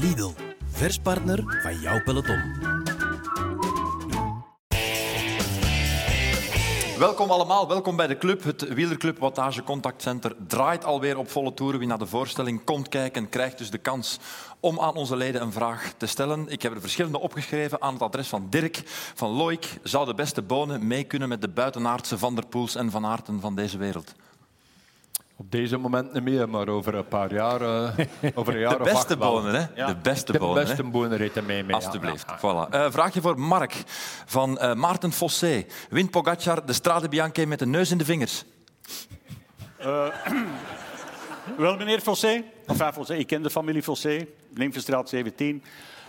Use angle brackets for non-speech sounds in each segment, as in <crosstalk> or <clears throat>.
Lidl, verspartner van jouw peloton. Welkom allemaal, welkom bij de club. Het wielerclub Wattage Contactcenter draait alweer op volle toeren. Wie naar de voorstelling komt kijken, krijgt dus de kans om aan onze leden een vraag te stellen. Ik heb er verschillende opgeschreven aan het adres van Dirk van Loik. Zou de beste bonen mee kunnen met de buitenaardse Van der Poels en Van Aerten van deze wereld? Op deze moment niet meer, maar over een paar jaar, <laughs> uh, over een jaar de beste bonen, hè? Ja. De beste de bonen. beste hè? bonen ritten mee. mee Alsjeblieft. Ja. Voilà. Eh, vraagje voor Mark van eh, Maarten Fossé. Wint Pogacar de Strade Bianche met de neus in de vingers? <clears throat> Wel, meneer Fossé. Enfin, Fossé. Ik ken de familie Fossé. Nymfestraat 17.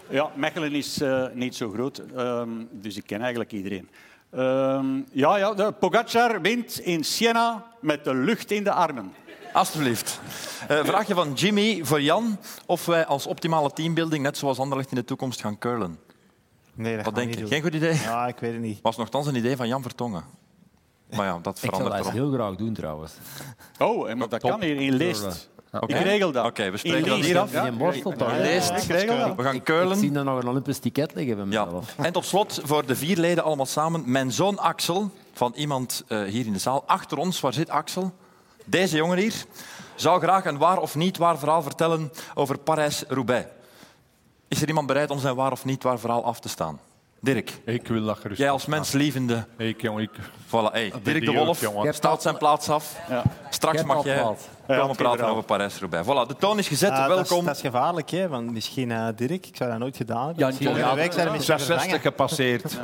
Ja, Mechelen is eh, niet zo groot, ehm, dus ik ken eigenlijk iedereen. Ehm, ja, ja, de Pogacar wint in Siena met de lucht in de armen. Alsjeblieft. Eh, vraagje van Jimmy voor Jan. Of wij als optimale teambuilding, net zoals Anderlecht in de toekomst, gaan curlen. Nee, dat Wat gaan denk we je? Geen goed idee? Ja, ik weet het niet. Was nogthans een idee van Jan Vertongen. Maar ja, dat Ik zou verandert dat heel graag doen trouwens. Oh, en maar dat kan hier in leest. Oké. Ik regel dat. Oké, we spreken In dat hier af. Ja, borstel toch? Ja, Leest. Ik regel dat. We gaan Ik curlen. zie daar nog een Olympisch ticket liggen bij Ja. mezelf. En tot slot, voor de vier leden allemaal samen, mijn zoon Axel, van iemand eh, hier in de zaal, achter ons, waar zit Axel? Deze jongen hier zou graag een waar of niet waar verhaal vertellen over Parijs-Roubaix. Is er iemand bereid om zijn waar of niet waar verhaal af te staan? Dirk, Ik wil dat gerust. jij als menslievende... Ik, jong, ik, Voilà, hey, Dirk de Wolf jongen. staat zijn plaats af. Ja. Straks mag jij komen praten over Parijs-Roubaix. Voilà, de toon is gezet. Ah, dat, is, Welkom. dat is gevaarlijk, hè? want misschien eh, Dirk, ik zou dat nooit gedaan hebben. Ja, Misschien jongen, volgende week zijn er misschien 66 vervangen. gepasseerd.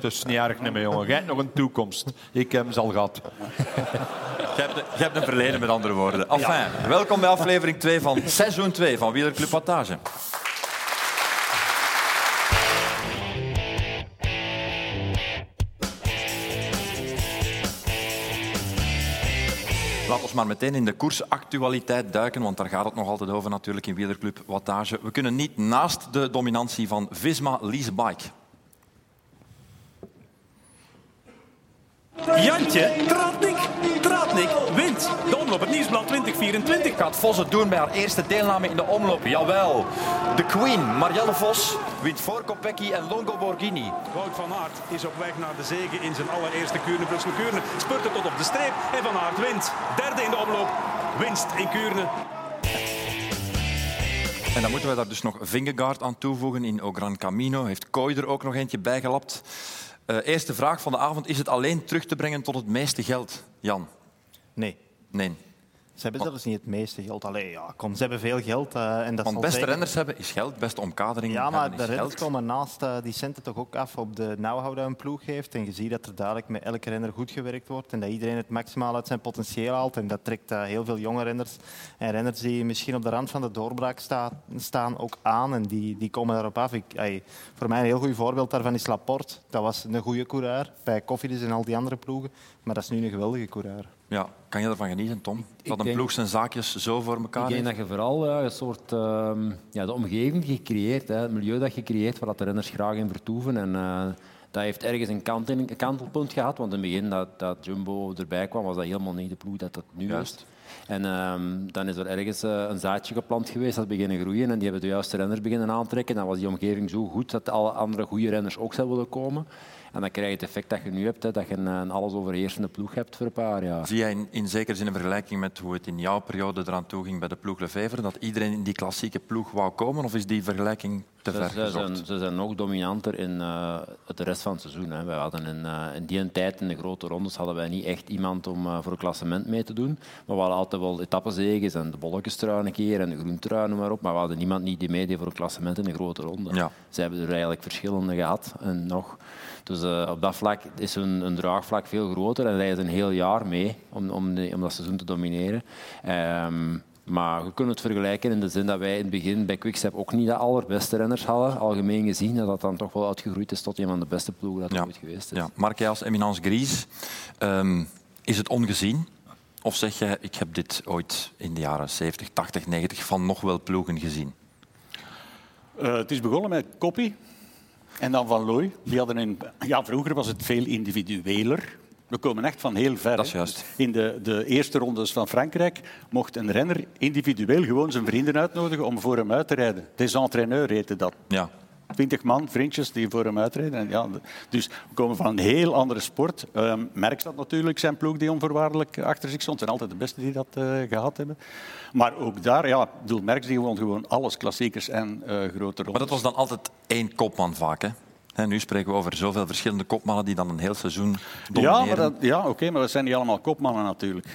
Is niet erg, meer, jongen. Jij hebt nog een toekomst. Ik heb hem al gehad. Je hebt, je hebt een verleden, met andere woorden. Enfin, welkom bij aflevering 2 van seizoen 2 van Wielerclub Wattage. Laat ons maar meteen in de koersactualiteit duiken, want daar gaat het nog altijd over natuurlijk in Wielerclub Wattage. We kunnen niet naast de dominantie van Visma Lease Jantje Tratnik. Tratnik wint de omloop het Nieuwsblad 2024. Gaat Vos het doen bij haar eerste deelname in de omloop? Jawel. De Queen, Marielle Vos, wint voor Kopecky en Longo Borghini. Wout van Aert is op weg naar de zege in zijn allereerste Kuurne Brussel Kuurne. Spurte tot op de streep en Van Aert wint. Derde in de omloop. Winst in Kuurne. En dan moeten we daar dus nog Vingegaard aan toevoegen in O Gran Camino. Heeft Kooi er ook nog eentje bijgelapt. Eh eerste vraag van de avond. Is het alleen terug te brengen tot het meeste geld? Jan? Nee, Nee. Ze hebben zelfs niet het meeste geld. Allee, ja, kom, ze hebben veel geld. eh, en dat Want beste zeker- renners hebben is geld, beste omkadering Ja, maar de renners komen naast eh, die centen toch ook af op de know-how dat een ploeg heeft. En je ziet dat er dadelijk met elke renner goed gewerkt wordt en dat iedereen het maximaal uit zijn potentieel haalt. En dat trekt eh, heel veel jonge renners en renners die misschien op de rand van de doorbraak sta- staan ook aan. En die, die komen daarop af. Ik, voor mij een heel goed voorbeeld daarvan is Laporte. Dat was een goede coureur bij Cofidis en al die andere ploegen. Maar dat is nu een geweldige coureur. Ja, kan je ervan genieten, Tom? Dat een denk- ploeg zijn zaakjes zo voor elkaar Ik denk heeft? dat je vooral ja, een soort ehm, ja, de omgeving hè, het milieu dat je creëert, waar dat de renners graag in vertoeven. En, eh, dat heeft ergens een, kant een kantelpunt gehad, want in het begin dat, dat Jumbo erbij kwam, was dat helemaal niet de ploeg dat dat nu Juist. is. En ehm, dan is er ergens eh, een zaadje geplant geweest dat beginnen groeien en die hebben de juiste renners beginnen aantrekken. Dan was die omgeving zo goed dat alle andere goede renners ook zouden willen komen. En dan krijg je het effect dat je nu hebt, hè, dat je een, een alles overheersende ploeg hebt voor een paar jaar. Zie jij in, in zekere zin een vergelijking met hoe het in jouw periode eraan toe ging bij de ploeg Lefevre? Dat iedereen in die klassieke ploeg wou komen? Of is die vergelijking te ver Ze, zijn, ze zijn nog dominanter in uh, de rest van het seizoen. Hè. Wij hadden in, uh, in die tijd, in de grote rondes, hadden wij niet echt iemand om uh, voor een klassement mee te doen. Maar we hadden altijd wel etappezeges en de bolletjestrui een keer en de groentrui, noem maar op. Maar we hadden niemand niet die meedeed voor een klassement in de grote ronde. Ja. Ze hebben er eigenlijk verschillende gehad. En nog. Dus uh, op dat vlak is hun, hun draagvlak veel groter en rijden ze een heel jaar mee om, om, de, om dat seizoen te domineren. Um, maar we kunnen het vergelijken in de zin dat wij in het begin bij Quickstep ook niet de allerbeste renners hadden. Algemeen gezien dat dat dan toch wel uitgegroeid is tot een van de beste ploegen dat er ja. ooit geweest is. Ja. Mark, jij als eminence grise, um, is het ongezien? Of zeg je, ik heb dit ooit in de jaren 70, 80, 90 van nog wel ploegen gezien? Uh, het is begonnen met Koppie en dan Van Looy. Die hadden een, ja, vroeger was het veel individueler. We komen echt van heel ver. Dat is juist. In de, de eerste rondes van Frankrijk mocht een renner individueel gewoon zijn vrienden uitnodigen om voor hem uit te rijden. Des entraîneurs heette dat. Ja. Twintig man, vriendjes, die voor hem uitrijden. En ja, dus we komen van een heel andere sport. Ehm Merckx had natuurlijk zijn ploeg die onvoorwaardelijk achter zich stond. Het zijn altijd de beste die dat eh, gehad hebben. Maar ook daar, ja, bedoel, die won gewoon alles, klassiekers en eh, grote rondes. Maar dat was dan altijd één kopman vaak, hè? Hè, nu spreken we over zoveel verschillende kopmannen die dan een heel seizoen domineren. Ja, maar dat, ja oké, maar dat zijn niet allemaal kopmannen natuurlijk.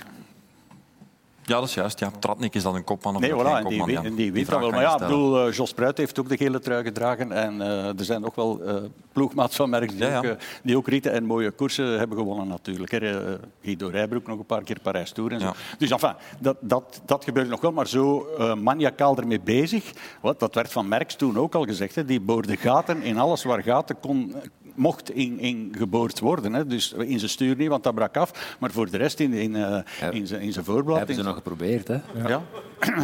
Ja, dat is juist. Ja. Tratnik is dan een kopman of Nee, voilà, geen die, kopman? weet- ja. en die weet dat wel. Maar ja, ik bedoel, eh, Jos Pruit heeft ook de gele trui gedragen. En eh, er zijn ook wel eh ploegmaats van Merckx die, Ja, ja. Ook, die ook ritten en mooie koersen hebben gewonnen natuurlijk. hè. Guido Rijbroek nog een paar keer Parijs-Tour en zo. Dus enfin, dat, dat, dat gebeurt nog wel, maar zo maniacaal ermee bezig. Wat, dat werd van Merckx toen ook al gezegd. Hè. Die boorde gaten in alles waar gaten kon, mocht in, in geboord worden. Hè. Dus in zijn stuur niet, want dat brak af. Maar voor de rest in, in, eh, in, zijn, in zijn voorblad. hebben ze in nog geprobeerd, hè? ja. Ja,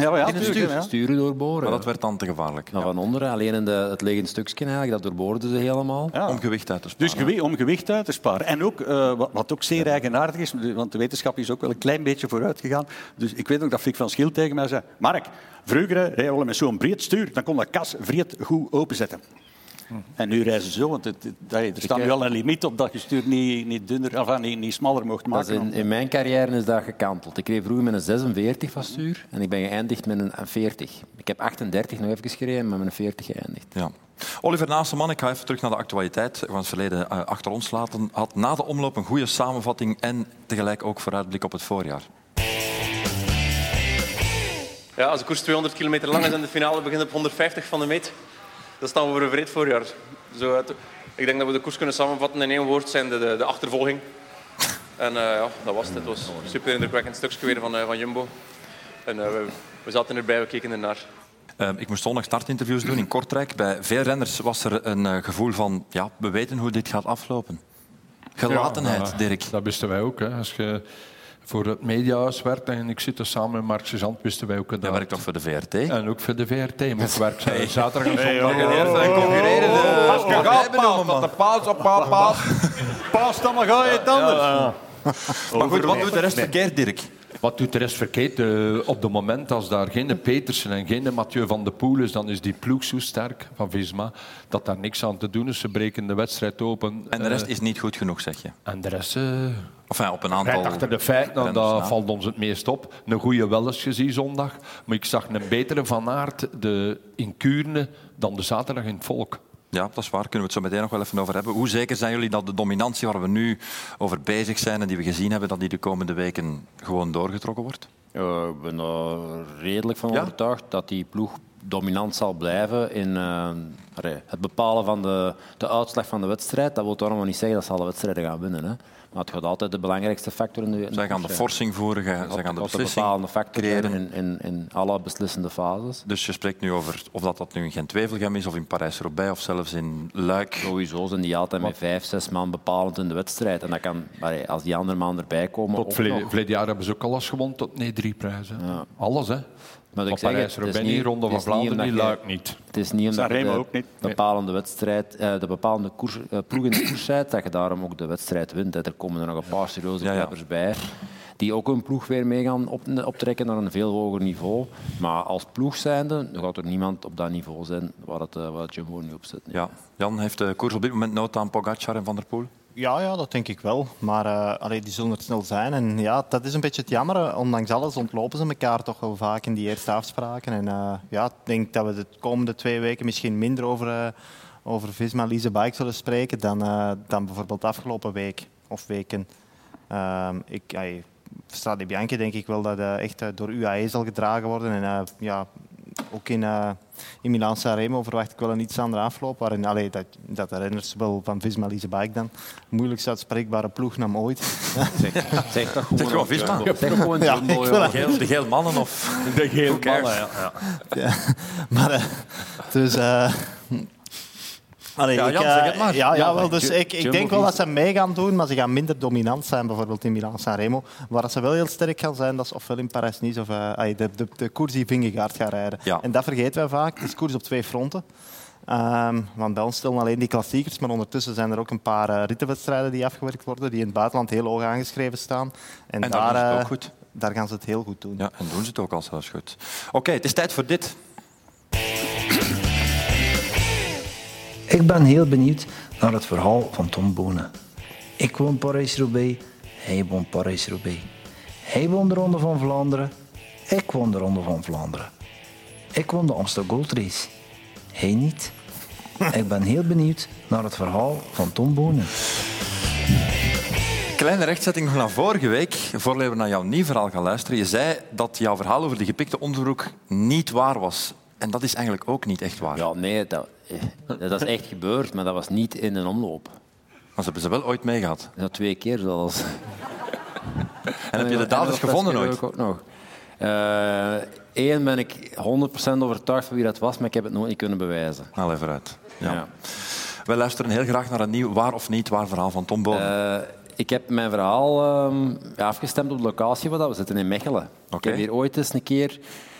<clears throat> ja, ja. Sturen doorboren. Maar dat werd dan te gevaarlijk. Nou, Ja. van onderen, alleen in de, het liggende stukje eigenlijk, dat doorboorden ze helemaal. Ja. Om gewicht uit te sparen. Dus gewi- om gewicht uit te sparen. En ook, eh, wat, wat ook zeer eigenaardig is, want de wetenschap is ook wel een klein beetje vooruit gegaan. Dus ik weet ook dat Fik van Schiel tegen mij zei... Mark, vroeger reden we met zo'n breed stuur, dan kon dat kas vreed goed openzetten. En nu reizen ze zo, want het, er staat nu al een limiet op dat je stuur niet, niet, dunner, of, niet, niet smaller mocht Dat is maken. in, in mijn carrière is dat gekanteld. Ik reed vroeger met een 46 van stuur en ik ben geëindigd met een 40. Ik heb 38 nog even gereden, maar met een 40 geëindigd. Ja. Oliver Naaseman, ik ga even terug naar de actualiteit. Gaan het verleden eh, achter ons laten. Had na de omloop een goede samenvatting en tegelijk ook vooruitblik op het voorjaar. Ja, als de koers 200 kilometer lang is en de finale begint op 150 van de meet, dan staan we voor een vreed voorjaar. Zo, het- ik denk dat we de koers kunnen samenvatten in één woord, zijn de, de, de achtervolging. En eh, ja, dat was het. Het was een super indrukwekkend stukje weer van, eh, van Jumbo. En eh, we, we zaten erbij, we keken ernaar. Eh, ik moest zondag startinterviews doen in Kortrijk. Bij veel renners was er een gevoel van... Ja, we weten hoe dit gaat aflopen. Gelatenheid, Ja, Dirk. Dat wisten wij ook. Hè. Als je voor het mediahuis werkt en ik zit er samen met Mark Sezant, wisten wij ook dat. Jij werkt toch voor de VRT? En ook voor de VRT. Maar ik werk <laughs> zaterdag en zondag. de paas op paas. Paas <laughs> dan maar ga je het anders. Maar goed, wat doet de rest verkeerd, Dirk? Wat doet de rest verkeerd? Eh, op het moment als daar geen Petersen en geen Mathieu van de Poel is, dan is die ploeg zo sterk van Visma dat daar niks aan te doen is. Ze breken de wedstrijd open. En de rest Eh, is niet goed genoeg, zeg je? en de rest... eh, Enfin, op een aantal... Achter de feiten, dat valt ons het meest op. Een goede wel eens gezien zondag. Maar ik zag een betere Van Aert de, in Kuurne dan de zaterdag in het volk. Ja, dat is waar. Kunnen we het zo meteen nog wel even over hebben. Hoe zeker zijn jullie dat de dominantie waar we nu over bezig zijn en die we gezien hebben, dat die de komende weken gewoon doorgetrokken wordt? Ik ben er redelijk van Ja? overtuigd dat die ploeg dominant zal blijven in eh, het bepalen van de, de uitslag van de wedstrijd. Dat wil toch allemaal niet zeggen dat ze alle wedstrijden gaan winnen. Hè. Maar het gaat altijd de belangrijkste factor in de, Zij gaan de forcing voeren, zij gaan de beslissing bepalende factor creëren. in, in, in alle beslissende fases. Dus je spreekt nu over of dat, dat nu in Gent-Wevelgem is, of in Parijs-Roubaix, of zelfs in Luik. Sowieso zijn die altijd met vijf, zes man bepalend in de wedstrijd. En dat kan, als die andere man erbij komen, Tot verleden, jaar hebben ze ook alles gewonnen tot nee, drie prijzen. Ja. Alles, hè. Maar ik zeg het, is niet, Ronde van Vlaanderen Luik jij- niet. Het is niet omdat je ook niet. bepalende wedstrijd, eh, de bepalende koers, eh, ploeg in de koers dat je daarom ook de wedstrijd wint. Er komen er nog een paar serieuze kleppers bij, die ook hun ploeg weer mee gaan op, optrekken naar een veel hoger niveau. Maar als ploeg zijnde gaat er niemand op dat niveau zijn waar het, eh, waar het Jumbo nu op zit. Ja. Jan, heeft de koers op dit moment nood aan Pogacar en Van der Poel? Ja, ja, dat denk ik wel. Maar allee, die zullen er snel zijn. En ja, dat is een beetje het jammer. Ondanks alles ontlopen ze elkaar toch wel vaak in die eerste afspraken. En eh, ja, ik denk dat we de komende twee weken misschien minder over, eh over Visma Lise Bike zullen spreken dan, dan bijvoorbeeld afgelopen week of weken. Ehm ik, ay, Strade Bianche denk ik wel dat echt door UAE zal gedragen worden. En ja, ook in, eh in Milan Sanremo verwacht ik wel een iets andere afloop. Waarin allee, dat, dat de renners wel van Visma Lise Bike dan moeilijkst uitspreekbare ploegnaam ooit. Zeg, zeg toch gewoon, Zeg gewoon Visma. Zeg gewoon Ja, De geel, de geel mannen of... De geel mannen, ja. ja. Ja, <laughs> maar eh, dus, eh, Allee, Ja, ik, Jan, eh, zeg het maar. Ja, Ja, ja, wel, dus Ju- ik, ik denk wel dat ze mee gaan doen, maar ze gaan minder dominant zijn, bijvoorbeeld in Milan Sanremo. Waar dat ze wel heel sterk gaan zijn, dat is ofwel in Parijs-Nice of eh, de, de, de koers die Vingegaard gaat rijden. Ja. En dat vergeten wij vaak. Het is koers op twee fronten. Ehm, want bij ons stellen alleen die klassiekers, maar ondertussen zijn er ook een paar eh, rittenwedstrijden die afgewerkt worden, die in het buitenland heel hoog aangeschreven staan. En, En daar doen ze het eh, ook goed. daar gaan ze het heel goed doen. Ja, en doen ze het ook al zelfs goed. Oké, het is tijd voor dit. Ik ben heel benieuwd naar het verhaal van Tom Bonen. Ik woon Parijs-Roubaix, hij woont Parijs-Roubaix. Hij won de Ronde van Vlaanderen, ik won de Ronde van Vlaanderen. Ik won de Amsterdam Gold Race, hij niet. Ik ben heel benieuwd naar het verhaal van Tom Bonen. Kleine rechtzetting van vorige week, voor we naar jouw nieuw verhaal gaan luisteren. Je zei dat jouw verhaal over de gepikte onderbroek niet waar was. En dat is eigenlijk ook niet echt waar. Ja, nee, dat, eh, dat is echt gebeurd, maar dat was niet in een omloop. Maar ze hebben ze wel ooit meegehad. Ja, twee keer zelfs. En heb je de daders gevonden ooit? Ook nog. Eén ben ik 100% overtuigd van wie dat was, maar ik heb het nooit niet kunnen bewijzen. Haal even uit. Ja. Ja. Wij luisteren heel graag naar een nieuw waar of niet waar verhaal van Tom Bonen. Eh, ik heb mijn verhaal ehm, afgestemd op de locatie waar dat we zitten in Mechelen. Oké. Ik heb hier ooit eens een keer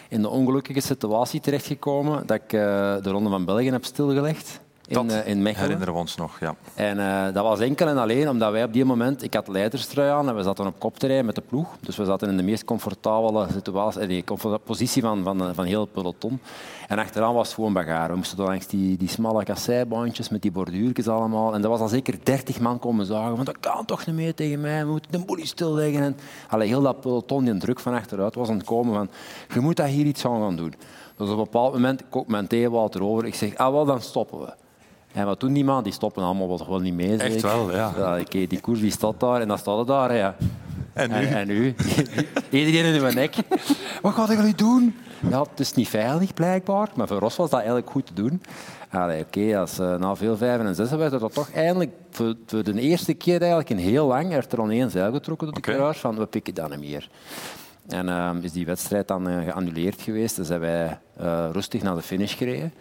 in de ongelukkige situatie terechtgekomen dat ik eh, de Ronde van België heb stilgelegd in, dat eh, in Mechelen. herinneren we ons nog. Ja. En eh, dat was enkel en alleen omdat wij op die moment... Ik had leiderstrui aan en we zaten op kopterrein met de ploeg. Dus we zaten in de meest comfortabele situatie, eh, die comfort- positie van, van, van heel het peloton. En achteraan was het gewoon bagage. We moesten door langs die, die smalle kasseibandjes met die borduurtjes allemaal. En er was al zeker dertig man komen zagen van dat kan toch niet meer tegen mij, we moeten de boelie stilleggen. En allee, heel dat peloton, die druk van achteruit was aan het komen van je moet daar hier iets aan gaan doen. Dus op een bepaald moment kookt mijn theewater over. Ik zeg, ah wel, dan stoppen we. En wat doen die man? Die stoppen allemaal wel gewoon niet mee. zeg Echt wel, ja. oké, die koers die staat daar en dan staat het daar. Ja. En nu? En, en nu? Iedereen in mijn nek. Wat gaat ik nu doen? Ja, het is niet veilig blijkbaar, maar voor Ros was dat eigenlijk goed te doen. Oké, als, eh, na veel vijven en zessen werd er dat toch eindelijk voor, voor de eerste keer eigenlijk in heel lang werd er al één zeil getrokken tot de Oké. kruis van we pikken dat niet meer. En eh, is die wedstrijd dan eh, geannuleerd geweest. Dus zijn wij eh, rustig naar de finish gereden.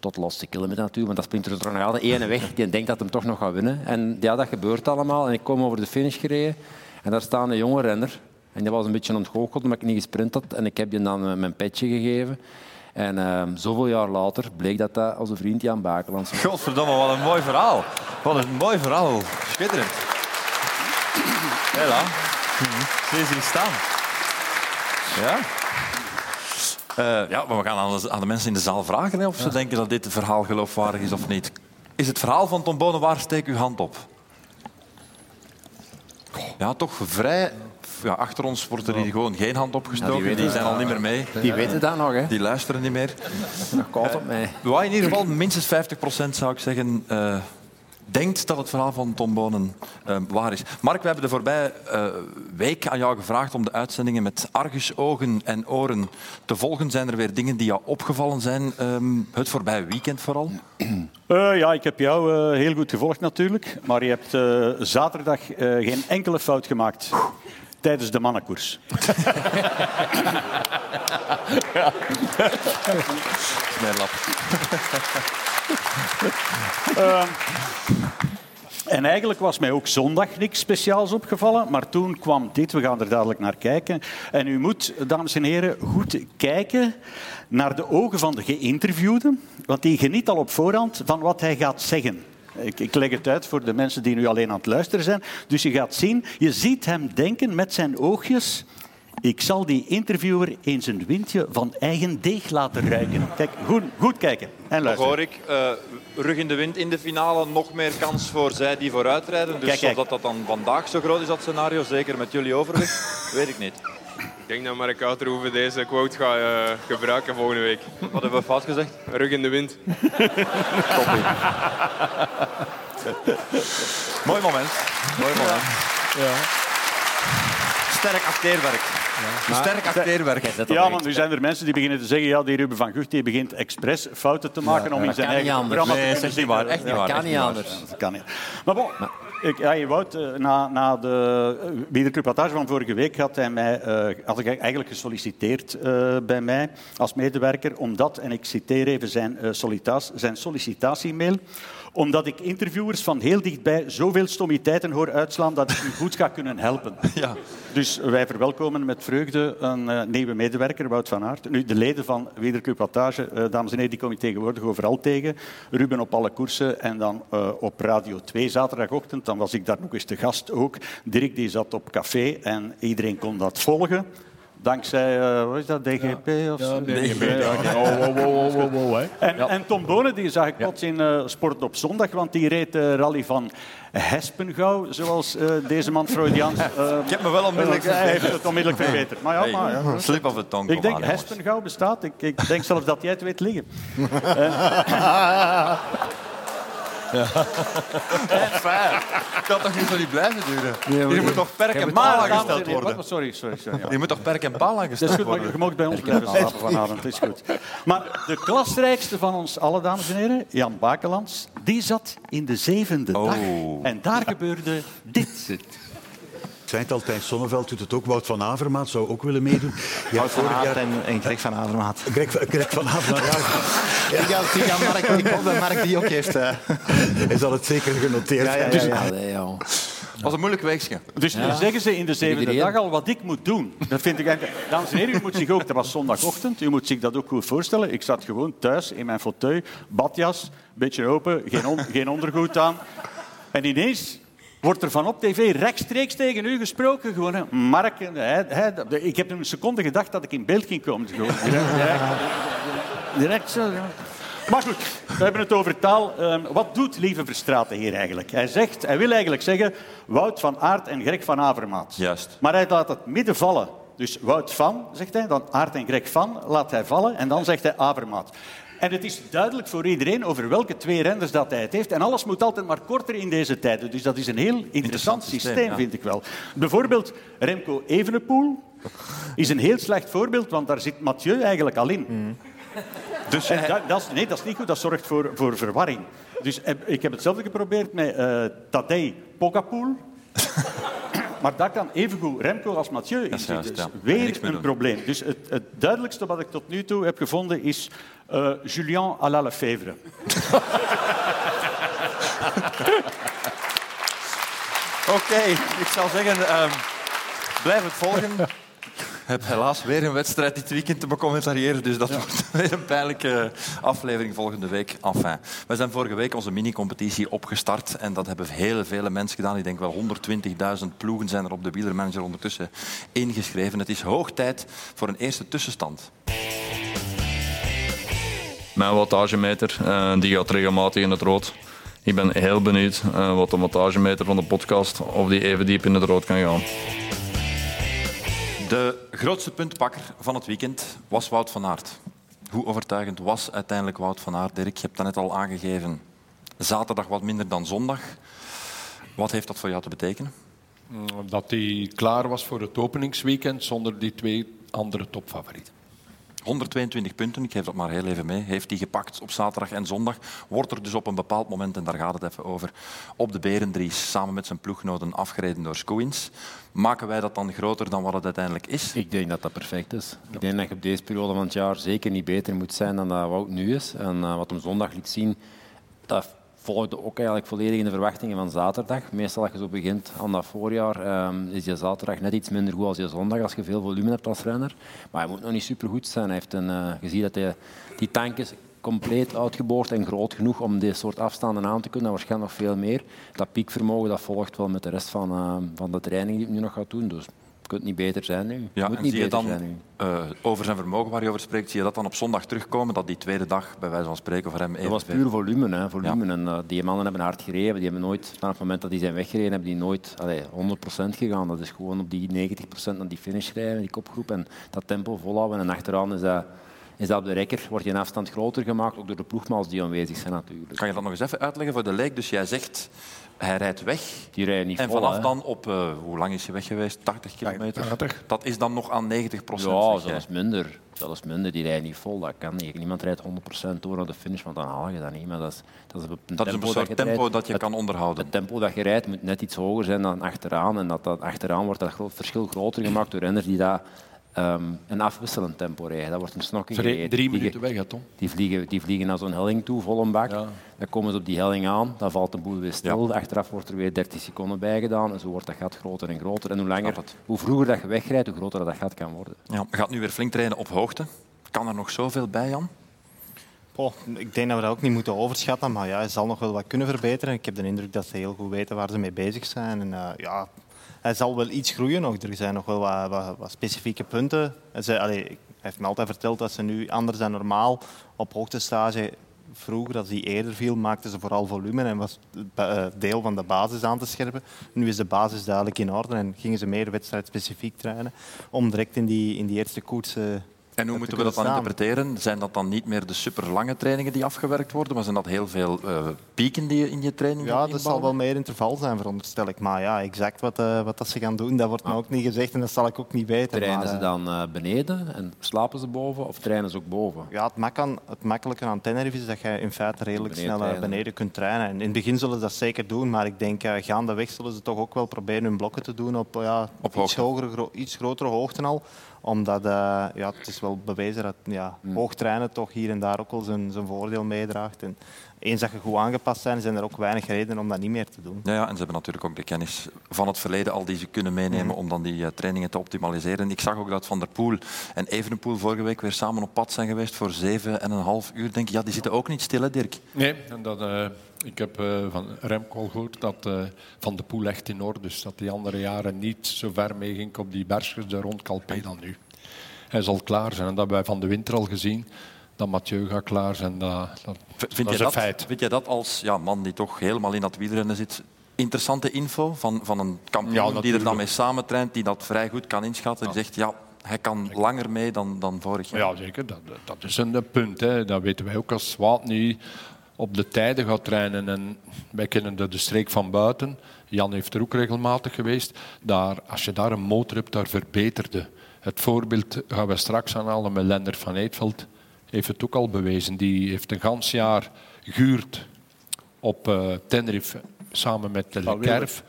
Tot de laatste kilometer natuurlijk, want dat springt er toch nog altijd ene weg. Die denkt dat hem toch nog gaat winnen. En ja, dat gebeurt allemaal. En ik kom over de finish gereden. En daar staat een jonge renner. En die was een beetje ontgoocheld omdat ik niet gesprint had. En ik heb je dan eh, mijn petje gegeven. En eh, zoveel jaar later bleek dat dat onze vriend Jan Bakelands was. Godverdomme, wat een mooi verhaal. Wat een mooi verhaal. Schitterend. Hela. Zie je ze hier staan? Ja? Eh, ja, maar we gaan aan de, aan de mensen in de zaal vragen hè, of ze denken dat dit verhaal geloofwaardig is of niet. Is het verhaal van Tom Bonen waar? Steek uw hand op. Ja, toch vrij... Ja, achter ons wordt er hier gewoon geen hand opgestoken. Ja, die zijn al niet meer mee. Die weten dat nog, hè? Die luisteren niet meer. Nog koud op mij. Waar in ieder geval minstens 50% zou ik zeggen, eh, denkt dat het verhaal van Tom Bonen eh, waar is. Mark, we hebben de voorbije eh, week aan jou gevraagd om de uitzendingen met argusogen en oren te volgen. Zijn er weer dingen die jou opgevallen zijn, ehm, het voorbije weekend vooral? Eh, ja, ik heb jou eh, heel goed gevolgd natuurlijk. Maar je hebt zaterdag geen enkele fout gemaakt tijdens de mannenkoers. <laughs> Smerlap. <laughs> En eigenlijk was mij ook zondag niks speciaals opgevallen. Maar toen kwam dit, we gaan er dadelijk naar kijken. En u moet, dames en heren, goed kijken naar de ogen van de geïnterviewde. Want die geniet al op voorhand van wat hij gaat zeggen. Ik, ik leg het uit voor de mensen die nu alleen aan het luisteren zijn. Dus je gaat zien, je ziet hem denken met zijn oogjes... Ik zal die interviewer eens een windje van eigen deeg laten ruiken. Kijk, goed, goed kijken en luisteren. hoor ik, eh, rug in de wind in de finale, nog meer kans voor zij die vooruitrijden. Dus Kijk, kijk. of dat, dat dan vandaag zo groot is, dat scenario, zeker met jullie overweg, <laughs> weet ik niet. Ik denk dat Mark Outerhoeven deze quote gaat eh, gebruiken volgende week. Wat hebben we fout gezegd? Rug in de wind. <laughs> Mooi moment. Mooi moment. Sterk acteerwerk. Sterk acteerwerk. Ja, want nu zijn er mensen die beginnen te zeggen ja, die Ruben van Gucht die begint expres fouten te maken om in zijn kan eigen niet anders. programma Nee, te kunnen waar. Echt niet waar. kan niet anders. Dat kan niet. Maar bon, Ik, ja, Wout, eh, na, na de eh, Wielerclub Wattage van vorige week had hij mij, eh, had ik eigenlijk gesolliciteerd eh, bij mij als medewerker, omdat, en ik citeer even zijn, eh, sollicitatie, zijn sollicitatiemail, omdat ik interviewers van heel dichtbij zoveel stommiteiten hoor uitslaan dat ik u goed ga kunnen helpen. <laughs> Ja. Dus wij verwelkomen met vreugde een eh, nieuwe medewerker, Wout van Aert. Nu, de leden van Wielerclub Wattage, eh, dames en heren, die kom ik tegenwoordig overal tegen. Ruben op alle koersen en dan eh, op Radio 2 zaterdagochtend. Dan was ik daar nog eens te gast ook. Dirk die zat op café en iedereen kon dat volgen. Dankzij, eh, wat is dat, DGP? of zo? DGP, ja. Oh, wow, wow, wow, wow, hè. En, en Tom Bonen die zag ik plots in eh, Sport op zondag, want die reed de rally van Hespengouw, zoals eh, deze man Freudiaans... <laughs> eh, Ik heb me wel onmiddellijk Hij heeft het onmiddellijk verbeterd. Maar ja, maar, ja. Slip of the tongue. Ik denk. Hespengouw bestaat. Ik, ik denk zelfs dat jij het weet liggen. <laughs> Het kan toch niet zo niet blijven duren? maar- Je moet toch perk en paal aangesteld worden? wat- Sorry, sorry. sorry ja. Je moet toch perk en paal Dat is aangesteld goed, maar worden? je mag bij ons blijven slapen vanavond. Dat is goed. Maar de klasrijkste van ons alle, dames en heren, Jan Bakelands, die zat in de zevende dag. En daar gebeurde dit. Ik zei het al, Sonneveld doet het ook. Wout van Avermaat zou ook willen meedoen. Ja, Wout van Aert jaar... en, en Greg van Avermaat. <laughs> Greg, Greg van Avermaat, ja, <laughs> ik, ga Mark, ik hoop dat Mark die ook heeft. eh. hij zal het zeker genoteerd Ja, ja, hebben. ja, ja. Ja. Was een moeilijk weegje. Dus zeggen ze in de zevende dag al wat ik moet doen. Dat vind ik eigenlijk... Dames en heren, u moet zich ook... Dat was zondagochtend. U moet zich dat ook goed voorstellen. Ik zat gewoon thuis in mijn fauteuil, badjas, beetje open, geen, on- geen ondergoed aan. En ineens wordt er van op tv rechtstreeks tegen u gesproken. Gewoon, hè. Mark, hij, hij, ik heb een seconde gedacht dat ik in beeld ging komen. Gewoon, direct, direct, direct zo. ja. Maar goed, we hebben het over taal. Ehm, wat doet Lieve Verstraeten hier eigenlijk? Hij, zegt, hij wil eigenlijk zeggen Wout van Aert en Greg van Avermaat. Juist. Maar hij laat het midden vallen. Dus Wout van, zegt hij, dan Aert en Greg van laat hij vallen en dan zegt hij Avermaat. En het is duidelijk voor iedereen over welke twee renners dat hij het heeft. En alles moet altijd maar korter in deze tijden. Dus dat is een heel interessant, Interessant systeem, systeem, ja. vind ik wel. Bijvoorbeeld Remco Evenepoel is een heel slecht voorbeeld, want daar zit Mathieu eigenlijk al in. Dus En dat, dat is, nee, dat is niet goed. Dat zorgt voor, voor verwarring. Dus heb- ik heb hetzelfde geprobeerd met eh Tadej Pogapoel. <coughs> maar dat kan evengoed Remco als Mathieu in zitten. Dus weer een probleem. Dus het, het duidelijkste wat ik tot nu toe heb gevonden is eh Julien à la Lefebvre. <laughs> Oké, ik zou zeggen, ehm, blijf het volgen. Ik heb helaas weer een wedstrijd dit weekend te becommentariëren, dus dat wordt <laughs> weer een pijnlijke aflevering volgende week. Enfin, we zijn vorige week onze mini-competitie opgestart en dat hebben heel vele mensen gedaan. Ik denk wel 120.000 ploegen zijn er op de wielermanager ondertussen ingeschreven. Het is hoog tijd voor een eerste tussenstand. Mijn wattagemeter eh, die gaat regelmatig in het rood. Ik ben heel benieuwd eh, wat de wattagemeter van de podcast of die even diep in het rood kan gaan. De grootste puntpakker van het weekend was Wout van Aert. Hoe overtuigend was uiteindelijk Wout van Aert? Dirk, je hebt dat net al aangegeven. Zaterdag wat minder dan zondag. Wat heeft dat voor jou te betekenen? Dat hij klaar was voor het openingsweekend zonder die twee andere topfavorieten. 122 punten, ik geef dat maar heel even mee, heeft hij gepakt op zaterdag en zondag. Wordt er dus op een bepaald moment, en daar gaat het even over, op de Berendries samen met zijn ploeggenoten afgereden door Skuins. Maken wij dat dan groter dan wat het uiteindelijk is? Ik denk dat dat perfect is. Ik denk dat je op deze periode van het jaar zeker niet beter moet zijn dan dat Wout nu is. En eh, wat hem zondag liet zien, dat volgde ook eigenlijk volledig in de verwachtingen van zaterdag. Meestal als je zo begint aan dat voorjaar, ehm, is je zaterdag net iets minder goed als je zondag, als je veel volume hebt als renner. Maar hij moet nog niet supergoed zijn. Hij heeft een, eh, je ziet dat hij, die tank is compleet uitgeboord en groot genoeg om dit soort afstanden aan te kunnen. En waarschijnlijk nog veel meer. Dat piekvermogen dat volgt wel met de rest van, eh, van de training die hij nu nog gaat doen. Dus kunt niet beter zijn nu. Ja, moet en niet zie je beter dan zijn nu. eh, over zijn vermogen waar je over spreekt, zie je dat dan op zondag terugkomen, dat die tweede dag, bij wijze van spreken, voor hem Dat was puur volume. Hè, volume. En, eh, die mannen hebben hard gereden. Die hebben nooit, vanaf het moment dat die zijn weggereden, hebben die nooit allee, 100% gegaan. Dat is gewoon op die 90% naar die finish rijden, die kopgroep. En dat tempo volhouden. En achteraan is dat is dat op de rekker wordt die afstand groter gemaakt, ook door de ploegmaals die aanwezig zijn natuurlijk. Kan je dat nog eens even uitleggen voor de leek? Dus jij zegt, hij rijdt weg. Die rijden niet en vol, vanaf hè. dan op, eh, hoe lang is hij weg geweest? 80 kilometer? Dat is dan nog aan 90 procent. Ja, zelfs minder. Zelfs minder. Die rijden niet vol. Dat kan niet. Niemand rijdt 100% door naar de finish, want dan haal je dat niet. Maar dat is, dat is een Dat is een tempo soort je tempo rijdt. dat je Het- kan onderhouden. Het tempo dat je rijdt moet net iets hoger zijn dan achteraan. En dat, dat achteraan wordt dat verschil groter gemaakt door renners die dat, ehm, een afwisselend tempo rijden. Dat wordt een snokking gereden. drie Die minuten vliegen- weg, hè, Tom? Die vliegen, die vliegen naar zo'n helling toe, vol een bak. Dan komen ze op die helling aan, dan valt de boel weer stil. Achteraf wordt er weer 30 seconden bij gedaan. En zo wordt dat gat groter en groter. En hoe, langer, hoe vroeger dat je wegrijdt, hoe groter dat gat kan worden. Ja, gaat nu weer flink trainen op hoogte. Kan er nog zoveel bij, Jan? Goh, ik denk dat we dat ook niet moeten overschatten, maar ja, hij zal nog wel wat kunnen verbeteren. Ik heb de indruk dat ze heel goed weten waar ze mee bezig zijn. En, eh, ja, hij zal wel iets groeien nog. Er zijn nog wel wat, wat, specifieke punten. Hij, allee, hij heeft me altijd verteld dat ze nu anders dan normaal op hoogtestage Vroeger, als die eerder viel, maakten ze vooral volume en was eh, deel van de basis aan te scherpen. Nu is de basis duidelijk in orde en gingen ze meer wedstrijdspecifiek trainen om direct in die, in die eerste koers eh, En hoe te moeten we dat dan staan. interpreteren? Zijn dat dan niet meer de superlange trainingen die afgewerkt worden, maar zijn dat heel veel eh, pieken die je in je training Ja, dat zal wel meer interval zijn, veronderstel ik. Maar ja, exact wat, eh, wat dat ze gaan doen, dat wordt me ook niet gezegd en dat zal ik ook niet weten. Trainen maar, ze eh, dan eh, beneden en slapen ze boven of trainen ze ook boven? Ja, het, mak aan, het makkelijke aan Tenerife is dat je in feite redelijk Beneden snel trainen. beneden kunt trainen. En in het begin zullen ze dat zeker doen, maar ik denk uh, gaandeweg zullen ze toch ook wel proberen hun blokken te doen op, ja, op iets, hogere, gro- iets grotere hoogten al. Omdat eh, ja, het is wel bewezen dat ja, Hmm. hoog trainen toch hier en daar ook wel zijn, zijn voordeel meedraagt. En eens dat je goed aangepast bent, zijn er ook weinig redenen om dat niet meer te doen. Ja, ja, en ze hebben natuurlijk ook de kennis van het verleden al die ze kunnen meenemen Mhm. om dan die eh, trainingen te optimaliseren. Ik zag ook dat Van der Poel en Evenepoel vorige week weer samen op pad zijn geweest voor zeven en een half uur. Denk ik, ja, die zitten ook niet stil, hè, Dirk? Nee, en dat, eh, ik heb eh, van Remco al gehoord dat eh, Van de Poel echt in orde is. Dat die andere jaren niet zo ver mee ging op die bergjes rond Calpe dan nu. Hij zal klaar zijn. En dat hebben wij van de winter al gezien. Dat Mathieu gaat klaar zijn. Dat, dat, Vind, dat je is een dat, feit. vind jij dat als ja, man die toch helemaal in dat wielrennen zit, interessante info van, van een Ja, kampioen die er dan mee samentraint, die dat vrij goed kan inschatten? Die zegt, ja, hij kan langer mee dan, dan vorig jaar. Ja, zeker. Dat, dat is een punt. Hè. Dat weten wij ook als Wout nu op de tijden gaat trainen. En wij kennen de, de streek van buiten. Jan heeft er ook regelmatig geweest. Daar, als je daar een motor hebt, daar verbeterde. Het voorbeeld gaan we straks aanhalen met Lender van Eetveld. Heeft het ook al bewezen. Die heeft een gans jaar gehuurd op eh, Tenerife samen met de Lekerf.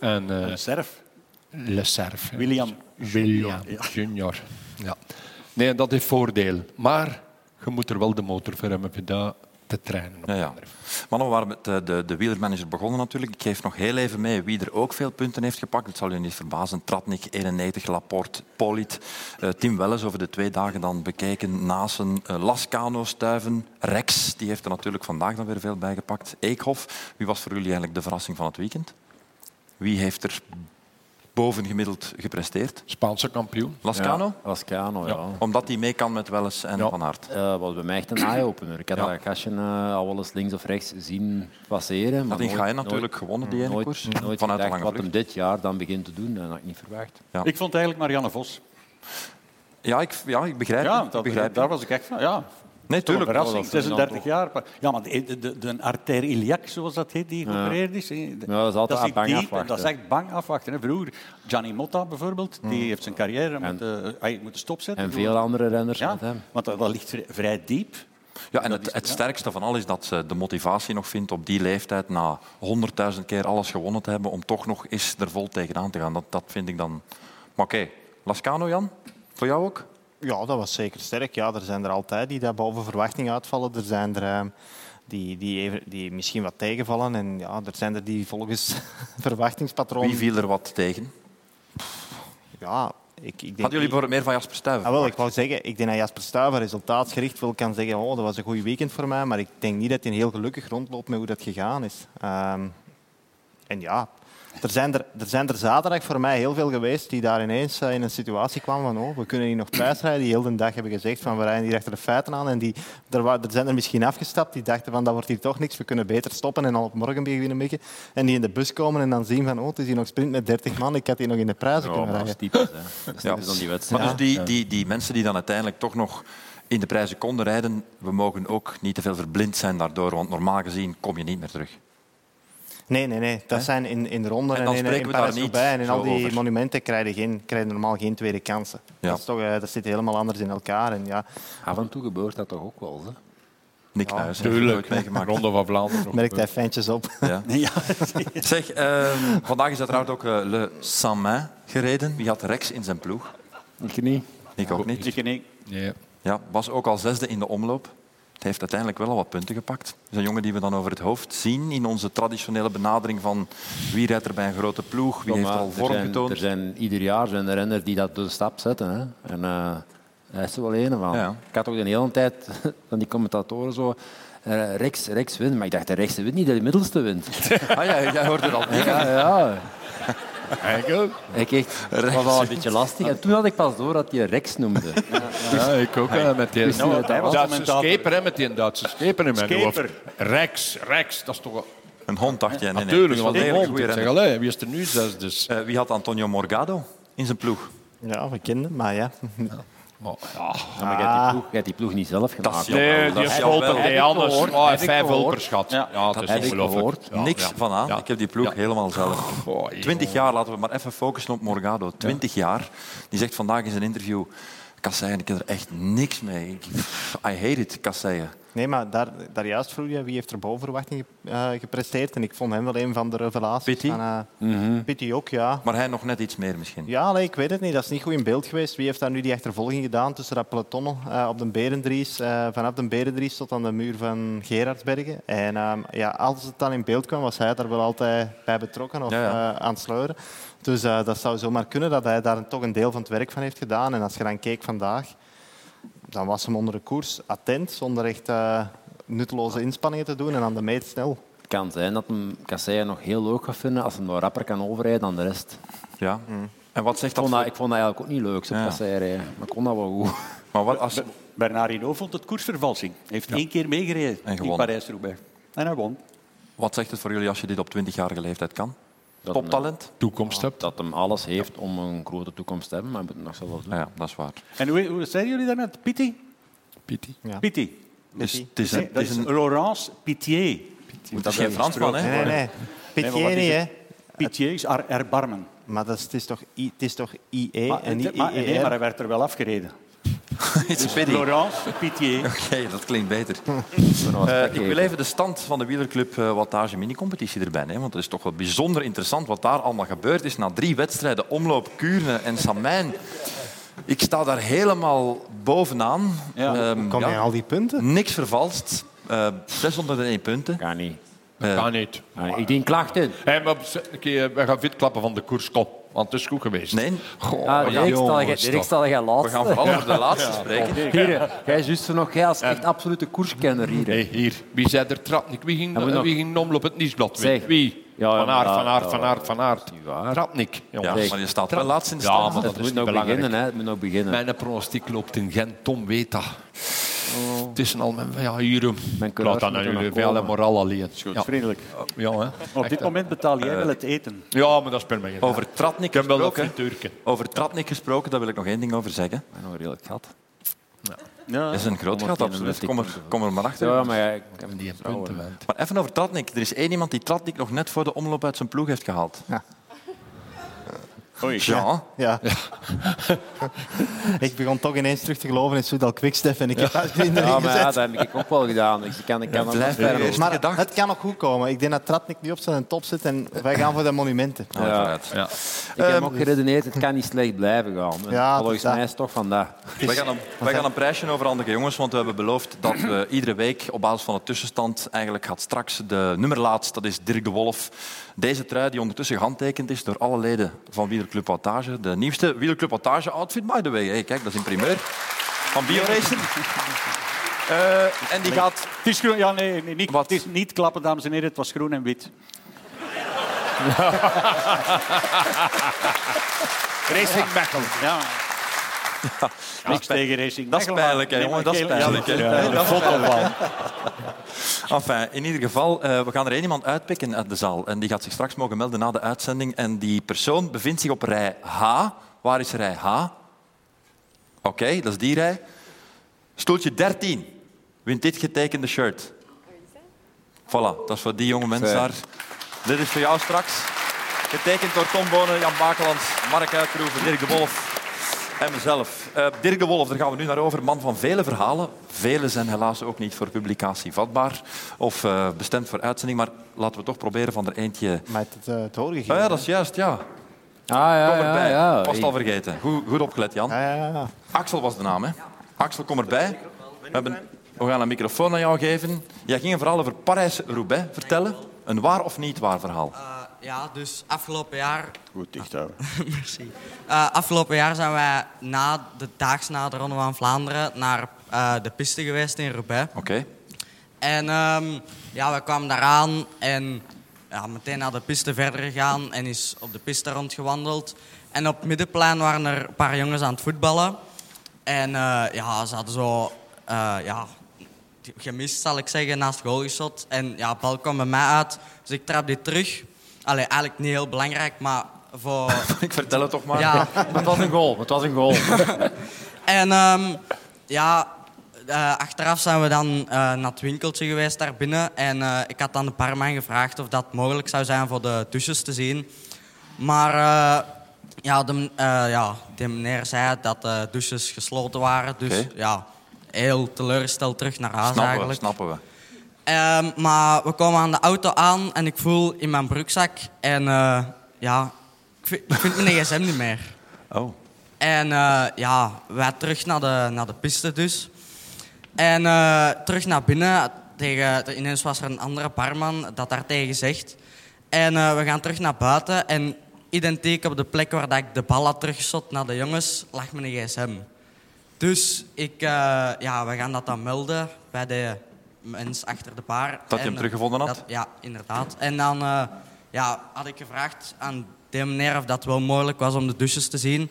En, eh, Le Cerf. Le Cerf. William William Junior, ja. Junior. Ja. Nee, dat heeft voordeel. Maar je moet er wel de motor voor hebben dat te trainen. op Ja, ja. Mannen, we waren met de, de, de wielermanager begonnen natuurlijk. Ik geef nog heel even mee wie er ook veel punten heeft gepakt. Het zal u niet verbazen. Tratnik, 91, Laporte, Polit. eh, Tim Welles over de twee dagen dan bekeken. Nasen, eh, Lascano, Stuiven, Rex. Die heeft er natuurlijk vandaag dan weer veel bij gepakt. Eekhoff. Wie was voor jullie eigenlijk de verrassing van het weekend? Wie heeft er bovengemiddeld gepresteerd? Spaanse kampioen. Lascano? Ja, Lascano, ja. Omdat hij mee kan met Welles en Van Aert. Eh, was bij mij echt een eye-opener. Ik had Ja. dat kastje eh, al wel eens links of rechts zien passeren. Maar Had in Gaia natuurlijk nooit- gewonnen, die ene nooit, koers. Nooit Vanuit de gedacht lange wat hem dit jaar dan begint te doen. Dat had ik niet verwacht. Ja. Ik vond eigenlijk Marianne Vos. Ja, ik, ja, ik begrijp Ja, dat, begrijp daar was ik echt van. Ja. Nee, tuurlijk. verrassing, 36 jaar. Ja, maar de, de, de, de artère iliac, zoals dat heet, die geopereerd is. Ja, dat is altijd zit bang diep en afwachten. Dat is echt bang afwachten. Hè. Vroeger, Gianni Motta bijvoorbeeld, die heeft zijn carrière En- moeten, eh, moeten stopzetten. En veel andere renners Ja, met hem. want dat, dat ligt vrij, diep. Ja, en Dat het, sterkste van al is dat ze de motivatie nog vindt op die leeftijd, na honderdduizend keer alles gewonnen te hebben, om toch nog eens er vol tegenaan te gaan. Dat, dat vind ik dan... Maar oké, Lascano, Jan? Voor jou ook? Ja, dat was zeker sterk. Ja, er zijn er altijd die daar boven verwachting uitvallen. Er zijn er eh, die, die, even, die misschien wat tegenvallen. En ja, er zijn er die volgens <laughs> verwachtingspatroon... Wie viel er wat tegen? Ja, ik, ik denk... Hadden jullie meer van Jasper Stuyven? Ah, wel, ik wou zeggen, ik denk dat Jasper Stuyven resultaatsgericht wel kan zeggen oh, dat was een goed weekend voor mij, maar ik denk niet dat hij heel gelukkig rondloopt met hoe dat gegaan is. Ehm, en ja, er zijn er, er zijn er zaterdag voor mij heel veel geweest die daar ineens eh, in een situatie kwamen van oh, we kunnen hier nog prijsrijden. Die heel de dag hebben gezegd van we rijden hier achter de feiten aan. En die, er, er zijn er misschien afgestapt die dachten van dat wordt hier toch niks, we kunnen beter stoppen en al op morgen beginnen mikken. En die in de bus komen en dan zien van oh, het is hier nog sprint met 30 man, ik had hier nog in de prijzen kunnen dat rijden. is typisch. Hè. Dat is Ja. typisch dan die wedstrijd. Maar dus die, die, die mensen die dan uiteindelijk toch nog in de prijzen konden rijden. We mogen ook niet te veel verblind zijn daardoor, want normaal gezien kom je niet meer terug. Nee, nee, nee. Dat Hè? zijn in, in de ronde En en, in, in en in al die over. monumenten krijg je, geen, krijg je normaal geen tweede kansen. Ja. Dat, is toch, eh, dat zit helemaal anders in elkaar. En ja, Af en toe gebeurt dat toch ook wel. Hè? Niks Ja, Tuurlijk. Ronde van Vlaanderen. merkt hij fijntjes op. Ja. <laughs> Ja. Zeg, ehm, vandaag is uiteraard ook eh, Le Saint-Main gereden. Wie had Rex in zijn ploeg? Ik niet. Ik ook niet. Ik. Nee. Ja, was ook al zesde in de omloop. Het heeft uiteindelijk wel al wat punten gepakt. Het is een jongen die we dan over het hoofd zien in onze traditionele benadering van wie rijdt er bij een grote ploeg, wie heeft al vorm getoond. Er zijn ieder jaar zijn er renners die dat de stap zetten. Hè. En eh hij is er wel een van. Ja. Ik had ook de hele tijd <laughs> van die commentatoren zo... eh, rechts, rechts wint. Maar ik dacht, de rechtste wint niet, de middelste wint. <laughs> Ah, ja, jij hoorde dat niet. ja, ja. Ik ook. Ik echt, dat was al een beetje lastig. En toen had ik pas door dat hij rechts noemde. Ja, ik ook. met die Nou, Duitse hij was commentator. scheper, hè, met die Duitse scheper in mijn hoofd. Scheper. Rex, Rex, dat is toch... wel- Een hond, dacht jij? Nee, nee. Natuurlijk, want is een wel een hond. Ik zeg, allee, wie is er nu zes? Dus. Eh, wie had Antonio Morgado in zijn ploeg? Ja, we kenden, maar ja. Maar, ja. Ja, maar jij hebt die ploeg, jij hebt die ploeg niet zelf gemaakt. Nee, dat die is nee, ik anders. Oh, vijf gehoord. overschat. Ja, Ja, dat is ik ongelooflijk. Niks ja. van aan. Ja. Ik heb die ploeg Ja. helemaal zelf. Goh, Twintig jaar, laten we maar even focussen op Morgado. Twintig jaar. Die zegt vandaag in zijn interview... Kasseien, ik heb er echt niks mee. Ik- I hate it, Kasseien. Nee, maar daar, daar juist vroeg je wie heeft er boven verwachting eh, gepresteerd. En ik vond hem wel een van de revelaties. Pitti? Van. Pitti ook, ja. Maar hij nog net iets meer misschien. Ja, nee, ik weet het niet. Dat is niet goed in beeld geweest. Wie heeft daar nu die achtervolging gedaan tussen dat peloton eh, op de Berendries, vanaf de Berendries tot aan de muur van Gerardsbergen? En ehm, ja, als het dan in beeld kwam, was hij daar wel altijd bij betrokken of Ja, ja. aan het sleuren. Dus eh, dat zou zomaar kunnen dat hij daar toch een deel van het werk van heeft gedaan. En als je dan keek vandaag, dan was hem onder de koers attent, zonder echt eh, nutteloze inspanningen te doen en aan de meet snel. Het kan zijn dat hem Kasseien nog heel leuk gaat vinden als hij nog rapper kan overrijden dan de rest. Ja. En wat zegt Ik vond dat? ik vond dat eigenlijk ook niet leuk, zo Ja. Rijden. Maar ik kon dat wel goed. Maar wat als... Bernard Hinault vond het koersvervalsing. Hij heeft één keer meegereden En in. Parijs-Roubaix. En hij won. Wat zegt het voor jullie als je dit op 20-jarige leeftijd kan? Dat Toptalent? Toekomst hebt. Dat hem alles heeft om een grote toekomst te hebben, maar hij moet nog zelf doen. Ja, dat is waar. En hoe, hoe zeiden jullie daarnet? Pitti? Pitti. Ja. Pitti. Dus het is, Nee, dat is, een, Laurence Pitié. het is geen Fransman, hè? Nee, nee, nee. Pitié niet, hè. Pitié is er, erbarmen. Maar dat is, het, is toch I, het is toch IE Maar, en niet maar, nee, maar hij werd er wel afgereden. <laughs> It's a pity. Laurence Pitié. <laughs> Oké, dat klinkt beter. <laughs> Eh, ik wil even de stand van de wielerclub eh, Wattage mini-competitie erbij nemen. Want het is toch wel bijzonder interessant wat daar allemaal gebeurd is na drie wedstrijden. Omloop, Kuurne en Samijn. Ik sta daar helemaal bovenaan. Ja. Kom je ja, al die punten? niks vervalst. Eh 601 punten. Kan niet. Kan niet. Ik dien klachten. Hey, maar een keer, we gaan fit klappen van de koers. Kom, want het is goed geweest. nee, Goh, Ah, ja, toch. stal je we laatste. gaan vooral over de laatste spreken. Hier, jij is juist nog jij als echt absolute koerskenner hier. Hey, hier. Wie zei er Tratnik? Wie ging, nog- wie ging omloop het nieuwsblad? Zeg. Wie? Ja, ja, van Aert, van Aert, van Aert, van Aert. Tratnik. Ja, maar je staat wel laatst in de Ja, maar dat Het is moet nog belangrijk. beginnen, hè. Het moet nog beginnen. Mijn pronostiek loopt in Gent. Tom weet dat. Het is al mijn... Ja, hier. Mijn Laat moeten jullie. Veel en moraal alleen. Goed, Ja, vriendelijk. ja, hè. Op dit moment betaal jij wel het eten. ja, maar dat speelt mij geen Over Tratnik wel een gesproken. Over Tratnik gesproken, daar wil ik nog één ding over zeggen. Maar nog een redelijk gat. Ja. Dat is een groot gat, absoluut. Kom er, kom er maar achter. Ja, maar ja, ik heb Die punten. Maar even over Tratnik. Er is één iemand die Tratnik nog net voor de omloop uit zijn ploeg heeft gehaald. Oei. Jean. Ja. <laughs> ik begon toch ineens terug te geloven in Soudal Quickstep en ik heb dat in de Ja, maar ja, dat heb ik ook wel gedaan. Dus ik kan, ik kan blijf. Maar gedacht. het kan nog goed komen. Ik denk dat Tratnik nu op zijn top zit en wij gaan voor de monumenten. Ja. Ja. Ja. Ik heb ook geredeneerd, het kan niet slecht blijven gaan. En Ja, Volgens mij is het toch vandaag. Wij gaan, een, wij gaan een prijsje overhandigen, jongens, want we hebben beloofd dat we <clears throat> iedere week op basis van de tussenstand eigenlijk gaat straks de nummerlaatst, dat is Dirk de Wolf. Deze trui die ondertussen gehandtekend is door alle leden van Wielerclub Wattage. De nieuwste Wielerclub Wattage outfit, by the way. Hey, kijk, dat is in primeur. Van BioRacing. <laughs> Eh en die gaat... Het is groen. Ja, nee, nee niet, Wat? het is niet klappen, dames en heren. Het was groen en wit. <laughs> Racing Mechelen. Ja. Niks tegen racing. Dat is pijnlijk, hè, jongen. Dat is pijnlijk, hè. ja, dat is Ja, pijnlijk. Enfin, in ieder geval, eh, we gaan er één iemand uitpikken uit de zaal. En die gaat zich straks mogen melden na de uitzending. En die persoon bevindt zich op rij H. Waar is rij H? Oké, dat is die rij. Stoeltje 13 wint dit getekende shirt. Voilà, dat is voor die jonge mensen daar. Dit is voor jou straks. Getekend door Tom Bonen, Jan Bakelands, Mark Uitroeven, Dirk de Wolf en mezelf. Eh, Dirk de Wolf, daar gaan we nu naar over. Man van vele verhalen. Vele zijn helaas ook niet voor publicatie vatbaar of eh, bestemd voor uitzending. Maar laten we toch proberen van er eentje... Maar het, uh, het doorgegeven. Ah ja, dat is juist, ja. Ah, ja, Kom erbij. ja, al vergeten. Goed, goed opgelet, Jan. Ja, ja, ja. Axel was de naam, hè? Axel, kom erbij. We, hebben, we gaan een microfoon aan jou geven. Jij ging een verhaal over Parijs-Roubaix vertellen. Een waar of niet waar verhaal. Ja, dus afgelopen jaar... Goed dicht houden. <laughs> Merci. Uh, afgelopen jaar zijn wij na de daags na de Ronde van Vlaanderen naar uh, de piste geweest in Roubaix. Oké. Okay. En um, ja, we kwamen daaraan en ja, meteen naar de piste verder gegaan en is op de piste rondgewandeld. En op het middenplein waren er een paar jongens aan het voetballen. En uh, ja, ze hadden zo uh, ja, gemist, zal ik zeggen, naast goal geschot. En ja, de bal kwam bij mij uit, dus ik trap die terug. Allee, eigenlijk niet heel belangrijk, maar voor... <laughs> ik vertel het toch maar. Ja. <laughs> het was een goal, het was een goal. <laughs> en um, ja, uh, achteraf zijn we dan uh, naar het winkeltje geweest daar binnen. En uh, ik had dan de barman gevraagd of dat mogelijk zou zijn voor de douches te zien. Maar ja, de, ja, de meneer zei dat de douches gesloten waren. Dus okay. ja, heel teleurgesteld terug naar huis snappen eigenlijk. We, snappen we. Um, maar we komen aan de auto aan en ik voel in mijn broekzak. En uh, ja, ik vind, ik vind mijn gsm niet meer. <laughs> Oh. En uh, ja, wij terug naar de, naar de piste dus. En uh, terug naar binnen. Tegen, ineens was er een andere barman dat daar tegen zegt. En we gaan terug naar buiten. En identiek op de plek waar dat ik de bal had teruggeschot naar de jongens, lag mijn gsm. Dus ik, ja, we gaan dat dan melden bij de mens achter de bar. Dat je hem teruggevonden had? Dat, ja, inderdaad. En dan uh, ja, had ik gevraagd aan de meneer of dat wel mogelijk was om de douches te zien.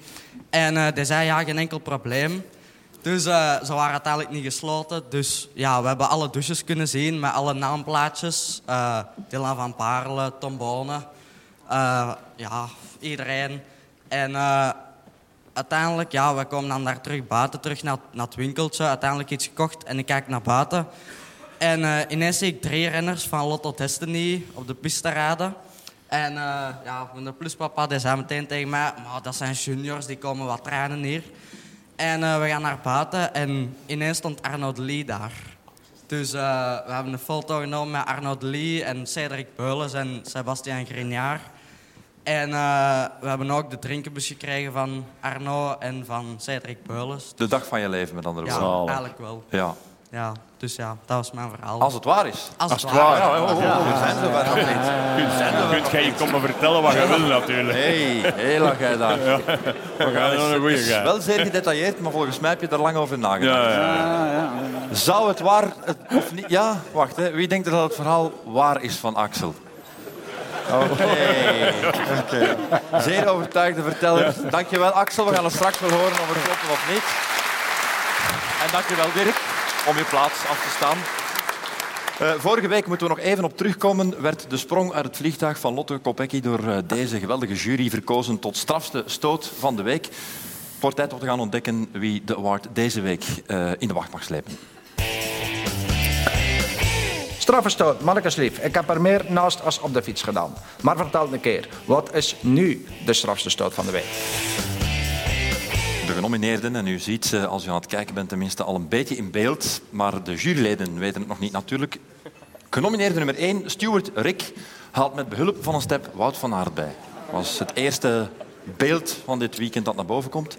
En uh, die zei, ja, geen enkel probleem. Dus uh, ze waren uiteindelijk niet gesloten. Dus ja, we hebben alle douches kunnen zien met alle naamplaatjes. Uh, Dylan van Parelen, Tom Bonen. ja, iedereen. En uiteindelijk, ja, we komen dan daar terug buiten, terug naar, naar het winkeltje. Uiteindelijk iets gekocht en ik kijk naar buiten. En uh, ineens zie ik drie renners van Lotto Destiny op de piste rijden. En uh, ja, mijn pluspapa die zei meteen tegen mij... Maar dat zijn juniors, die komen wat trainen hier. En uh, we gaan naar buiten en ineens stond Arno Lee daar. Dus we hebben een foto genomen met Arno de Lee en Cedric Beulens en Sebastian Grignard. En we hebben ook de drinkenbus gekregen van Arno en van Cedric Beulens. De dag van je leven, met andere ja, woorden. eigenlijk wel. Ja. Ja, dus ja, dat was mijn verhaal. Als het waar is. Als, Als het waar waar is. Ja, oh, oh, oh, zijn nog niet. Kunt jij je komen vertellen wat je wil natuurlijk. Hé, heel lang jij daar. Ja. We gaan nog een goeie Het is gaan. wel zeer gedetailleerd, maar volgens mij heb je er lang over nagedacht. Ja, ja, ja. Zou het waar het- of niet? Ja, wacht. Hè. Wie denkt er dat het verhaal waar is van Axel? Oké. Oké. Zeer overtuigde verteller. Dankjewel Axel. We gaan het straks wel horen of het klopt of niet. En dankjewel Dirk om je plaats af te staan. Eh, vorige week moeten we nog even op terugkomen. Werd de sprong uit het vliegtuig van Lotte Kopecky door eh, deze geweldige jury verkozen tot strafste stoot van de week. Voor tijd om te gaan ontdekken wie de award deze week eh, in de wacht mag slepen. Straffenstoot, Marcus Lief. Ik heb er meer naast als op de fiets gedaan. Maar vertel een keer, wat is nu de strafste stoot van de week? De genomineerden, en u ziet ze als u aan het kijken bent tenminste al een beetje in beeld, maar de juryleden weten het nog niet natuurlijk. Genomineerde nummer 1, Stuart Rick, haalt met behulp van een step Wout van Aert bij. Was het eerste beeld van dit weekend dat naar boven komt.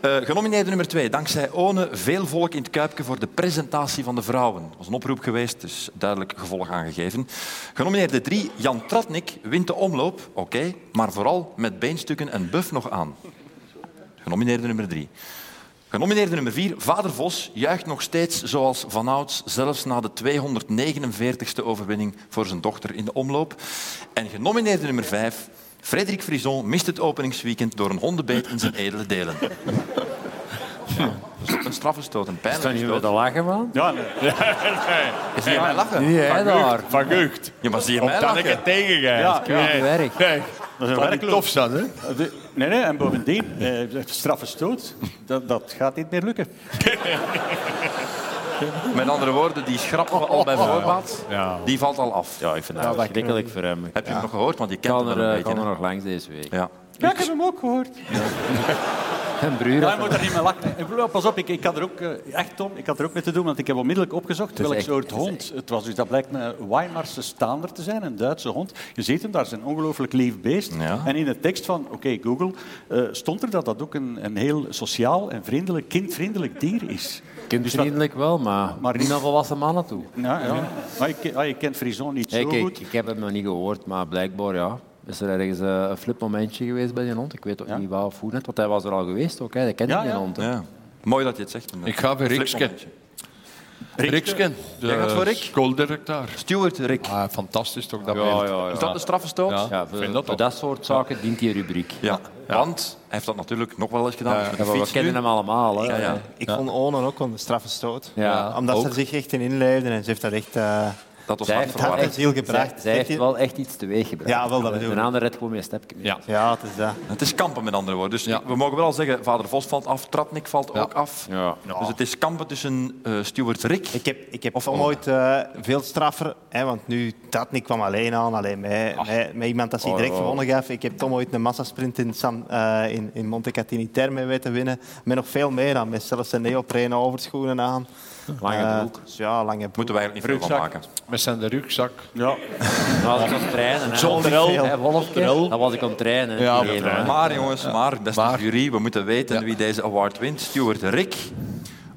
Eh, genomineerde nummer 2, dankzij One, veel volk in het Kuipje voor de presentatie van de vrouwen. Dat was een oproep geweest, dus duidelijk gevolg aangegeven. Genomineerde 3, Jan Tratnik, wint de omloop, oké, maar vooral met beenstukken en buff nog aan. Genomineerde nummer drie. Genomineerde nummer vier, Vader Vos, juicht nog steeds zoals vanouds, zelfs na de 249ste overwinning voor zijn dochter in de omloop. En genomineerde nummer vijf, Frederik Frison mist het openingsweekend door een hondenbeet in zijn edele delen. Ja, dat is een straffe stoot, een Is pijnlijke dat niet stoot. met te lachen, man? Ja, nee. Is hij mij lachen? Niet jij daar. Van Gucht. Ja, maar zie je mij kan ik lachen? het tegengaan? Ja, ja. werk. Nee, dat is een niet werkloos. tof hè? Nee, nee, en bovendien, eh, straffe stoot, dat, dat gaat niet meer lukken. Met andere woorden, die schrappen we al bij voorbaat. Ja. Die valt al af. Ja, ik vind dat verschrikkelijk voor hem. Heb je hem nog gehoord? Want je Ik kent kan hem er, wel een eh, beetje. kan er hè? nog langs deze week. Ja. Ja, ik heb hem ook gehoord. <laughs> En Bruur Ja, je moet er niet mee lachen. Pas op, ik, ik had er ook, eh, echt Tom, ik had er ook mee te doen, want ik heb onmiddellijk opgezocht welk echt- soort hond het was. Dus dat blijkt een Weimarse staander te zijn, een Duitse hond. Je ziet hem, daar is een ongelooflijk lief beest. Ja. En in de tekst van, oké, Google, eh, stond er dat dat ook een, een heel sociaal en vriendelijk, kindvriendelijk dier is. Kindvriendelijk wel, maar, Maar niet naar volwassen mannen toe. Ja, ja. Maar je, ah, je kent Frison niet zo Hey, kijk, goed. ik heb het nog niet gehoord, maar blijkbaar ja, is er ergens eh, een flipmomentje geweest bij die hond. Ik weet ook Ja. niet waar of hoe net, want hij was er al geweest ook. Hè. Dat kent Ja, die ja. hond. hè. Mooi dat je het zegt. Ik ga voor. Riksken, de Jij gaat voor Rick? schooldirecteur. Stuart Rick. Ah, fantastisch toch, dat Ja, beeld. ja, ja. Is dat een straffe stoot? Ja. Ja, voor, vind dat voor dat soort zaken dient die rubriek. Ja. Want hij heeft dat natuurlijk nog wel eens gedaan. Ja, maar we kennen hem allemaal. Hè. Ja, ja. Ik vond Onen ook een straffe stoot. Ja, Omdat ze ook. zich echt in inleefde en ze heeft dat echt... eh, Dat was Zij hard heeft, verwarrend. ziel gebracht. Zij, zij heeft wel echt iets teweeg gebracht. Ja, wel, dat bedoel Een ik. ander redt gewoon meer een stapje mee. Ja. Ja, het is dat. Het is kampen, met andere woorden. Dus Ja. we mogen wel al zeggen, vader Vos valt af, Tratnik valt Ja. ook af. Ja. Dus het is kampen tussen eh Stuart Rick. Ik heb, ik heb Of ooit eh, veel straffer, hè, want nu Tatnik kwam alleen aan, alleen met, met, met iemand dat hij Oh, direct oh. gewonnen gaf. Ik heb Tom ooit een massasprint in, San, eh, in, in Monte Catini Terme weten winnen, met nog veel meer aan, met zelfs een neoprene overschoenen aan. Lange Eh, broek. ja, lange broek. Moeten we eigenlijk niet veel van maken. Met zijn rugzak. Ja. Dan was ik aan het trainen. Zonder dan was ik aan het trainen. Ja, maar- jongens, maar, beste Maar. jury, we moeten weten Ja. wie deze award wint. Stuart Rick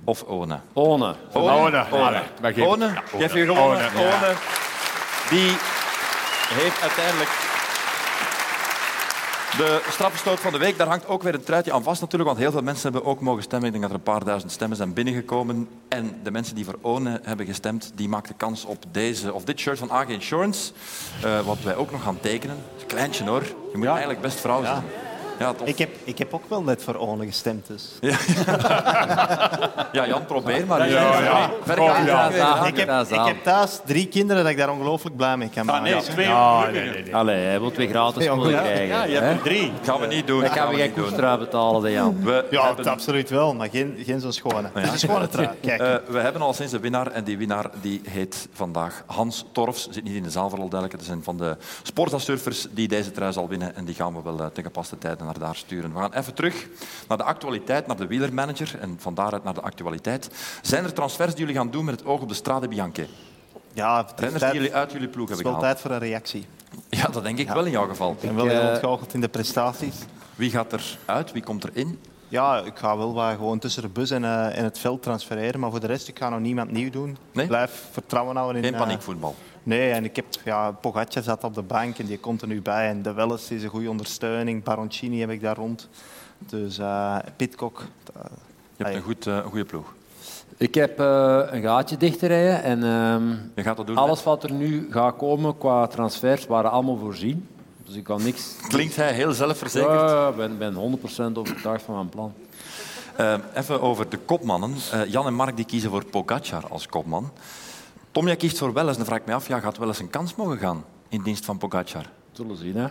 of One? One. One. One. One. Wij One. ja. One, ja. One. Die heeft uiteindelijk de straffenstoot van de week. Daar hangt ook weer een truitje aan vast natuurlijk, want heel veel mensen hebben ook mogen stemmen. Ik denk dat er een paar duizend stemmen zijn binnengekomen. En de mensen die voor One hebben gestemd, die maken kans op deze, of dit shirt van AG Insurance. eh, wat wij ook nog gaan tekenen. Kleintje hoor. Je moet eigenlijk best vrouw zijn. Ja, tof. Ik heb, ik heb ook wel net voor Onen gestemd, dus. <laughs> Ja, Jan, probeer maar. Ja, ja. Oh, ja. Ja, ik, heb, dat ik heb thuis drie kinderen dat ik daar ongelooflijk blij mee kan Ah, maken. nee, twee Ja, ongelukkigen. nee, nee, nee. Allee, hij wil twee gratis Ja, ja, krijgen. Ja, je hè? hebt er drie. gaan we niet doen. Dan gaan we geen niet doen. koestrui betalen, de Jan. We, Ja, hebben, absoluut wel, maar geen, geen zo'n schone. Het is <laughs> een schone trui. Kijk. eh, we hebben al sinds een winnaar en die winnaar die heet vandaag Hans Torfs. Zit niet in de zaal voor al duidelijk. Het zijn van de Sportasurfers die deze trui zal winnen en die gaan we wel eh, ten gepaste tijden naar daar sturen. We gaan even terug naar de actualiteit, naar de wielermanager en van daaruit naar de actualiteit. Zijn er transfers die jullie gaan doen met het oog op de Strade Bianche? Ja, Renners tijd, die jullie uit jullie ploeg het is hebben wel gehaald? tijd voor een reactie. Ja, dat denk ik wel in jouw geval. Ik ben wel heel eh, ontgoocheld in de prestaties. Wie gaat er uit? Wie komt er in? Ja, ik ga wel wat gewoon tussen de bus en, eh, en het veld transfereren, maar voor de rest ik ga nog niemand nieuw doen. Nee? Blijf vertrouwen houden in... Geen eh, paniekvoetbal. Nee, en ik heb, ja, Pogacar zat op de bank en die komt er nu bij. En De Welles is een goede ondersteuning. Baroncini heb ik daar rond. Dus eh Pitcock. eh, Je hebt een, goed, eh, een goede ploeg. Ik heb eh, een gaatje dichtrijden en ehm, Je gaat dat doen. alles wat er nu gaat komen qua transfers waren allemaal voorzien. Dus ik kan niks... <laughs> Klinkt hij heel zelfverzekerd? Ja, ik ben, ben 100% overtuigd van mijn plan. Even over de kopmannen. Eh, Jan en Mark die kiezen voor Pogacar als kopman. Tom, jij kiest voor Welles. Dan vraag ik me af, ja, gaat Welles een kans mogen gaan in dienst van Pogacar? Zullen we zien, hè.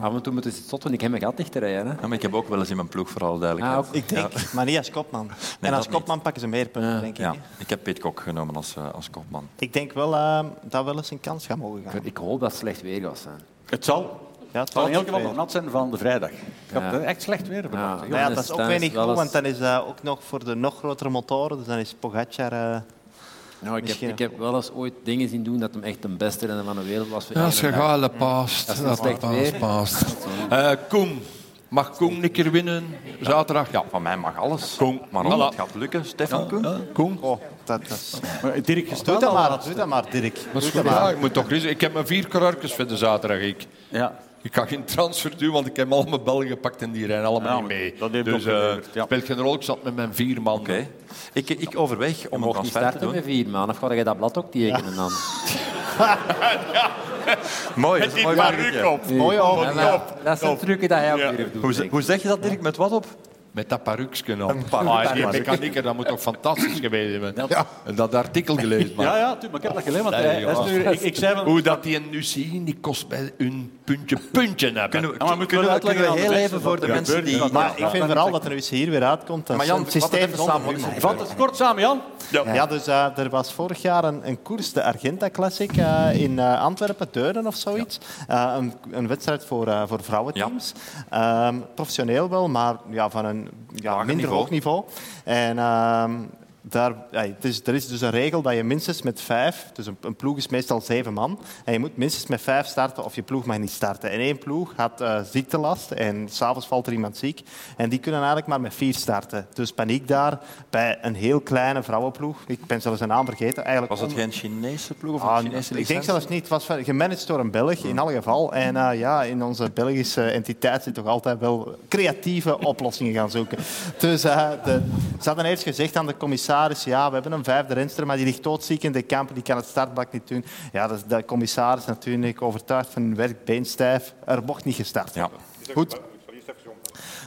Af en toe moeten ze het zotten. Ik heb mijn gat dichtrijden, hè. Ja, maar ik heb ook wel eens in mijn ploeg, voor alle duidelijkheid. Ah, ik denk, maar niet als kopman. en als niet. kopman pakken ze meer punten, denk ik. Ja, hè. ik heb Pitcock genomen als, eh, als kopman. Ik denk wel eh, dat wel eens een kans gaat mogen gaan. Ik hoop dat het slecht weer gaat zijn. Het zal. Ja, het zal in elk geval nog nat zijn van de vrijdag. Ik heb Ja. er echt slecht weer verwacht. Ja, dat is is ook Stijn weer niet wel goed, want dan is dat ook nog voor de nog grotere motoren. Dus dan is Pogacar... Nou, ik, heb, Misschien ik heb wel eens ooit dingen zien doen dat hem echt de beste renner van de wereld was. Ja, ze dag. gale paast. Dat is slecht weer. paast. Eh, Koen. Mag Koen een keer winnen? Zaterdag? Ja, van mij mag alles. Koen. Maar of het gaat lukken, Stefan Koen? Koen? oh, dat, dat. Maar Dirk, je Doe dat maar, doe dat maar, Dirk. Dat is Doe goed. dat maar. Ja, ik moet toch. Ik heb mijn vier karakers voor de zaterdag. Ik. Ja. Ik ga geen transfer doen, want ik heb al mijn bellen gepakt en die rijden allemaal Ja, niet mee. dat heeft dus eh ja. speelt geen rol. Ik zat met mijn vier man. Ik, ik overweeg Je om een mocht niet transfer te starten doen. met vier man, of ga je dat blad ook tekenen dan? <laughs> Mooi, dat is een mooi ogen. Ja, maar dat zijn trucken dat hij ook Ja. durft doen. Hoe, hoe zeg je dat, Dirk? Met wat op? Met dat. Een paruksje. Ah, die mechanieker, dat moet toch fantastisch geweest hebben. Ja. En dat artikel gelezen. man. Ja, ja, tuurlijk, maar ik heb dat gelezen. Want hij- hij is nu- ja. ik, ik zei van... Hoe dat die nu zien, die kost bij een puntje puntje hebben. Kunnen we, Ja, maar moeten we kunnen we, we heel even voor de mensen gebeurt? die... Ja, Maar ik vind vooral dat er nu eens hier weer uitkomt. Dat Maar Jan, het systeem samen, Vat het kort samen, Jan. Ja, dus eh, er was vorig jaar een, een koers, de Argenta Classic, eh, in eh, Antwerpen, Deurne of zoiets. Eh, een, een wedstrijd voor, voor vrouwenteams. Ehm, professioneel wel, maar ja, van een ja, minder niveau. hoog niveau. En ehm, daar, ja, het is, er is dus een regel dat je minstens met vijf, dus een, een ploeg is meestal zeven man, en je moet minstens met vijf starten of je ploeg mag niet starten. En één ploeg had eh, ziektelast en s'avonds valt er iemand ziek. En die kunnen eigenlijk maar met vier starten. Dus paniek daar bij een heel kleine vrouwenploeg. Ik ben zelfs een naam vergeten. Eigenlijk Was het geen Chinese ploeg of een Ah, Chinese ik denk licentie? zelfs niet. Het was gemanaged door een Belg, in alle geval. En eh, ja, in onze Belgische entiteit zit toch altijd wel creatieve oplossingen gaan zoeken. Dus de, ze hadden eerst gezegd aan de commissaris, ja, we hebben een vijfde renster, maar die ligt doodziek in de kamp, die kan het startbak niet doen. Ja, dus de commissaris natuurlijk overtuigd van hun werk, beenstijf. Er mocht niet gestart Ja. Goed.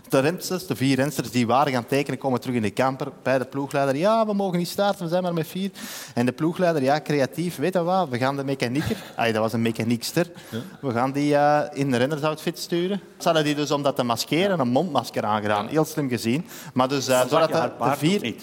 De rensters, de vier rensters die waren gaan tekenen, komen terug in de kamper bij de ploegleider. Ja, we mogen niet starten, we zijn maar met vier. En de ploegleider, ja, creatief, weet je wat, we gaan de mechanieker, <laughs> dat was een mechaniekster, we gaan die eh, in de rennersoutfit sturen. Ze hadden die dus om dat te maskeren een mondmasker aangedaan. Heel slim gezien. Maar dus, eh, je de, de vier...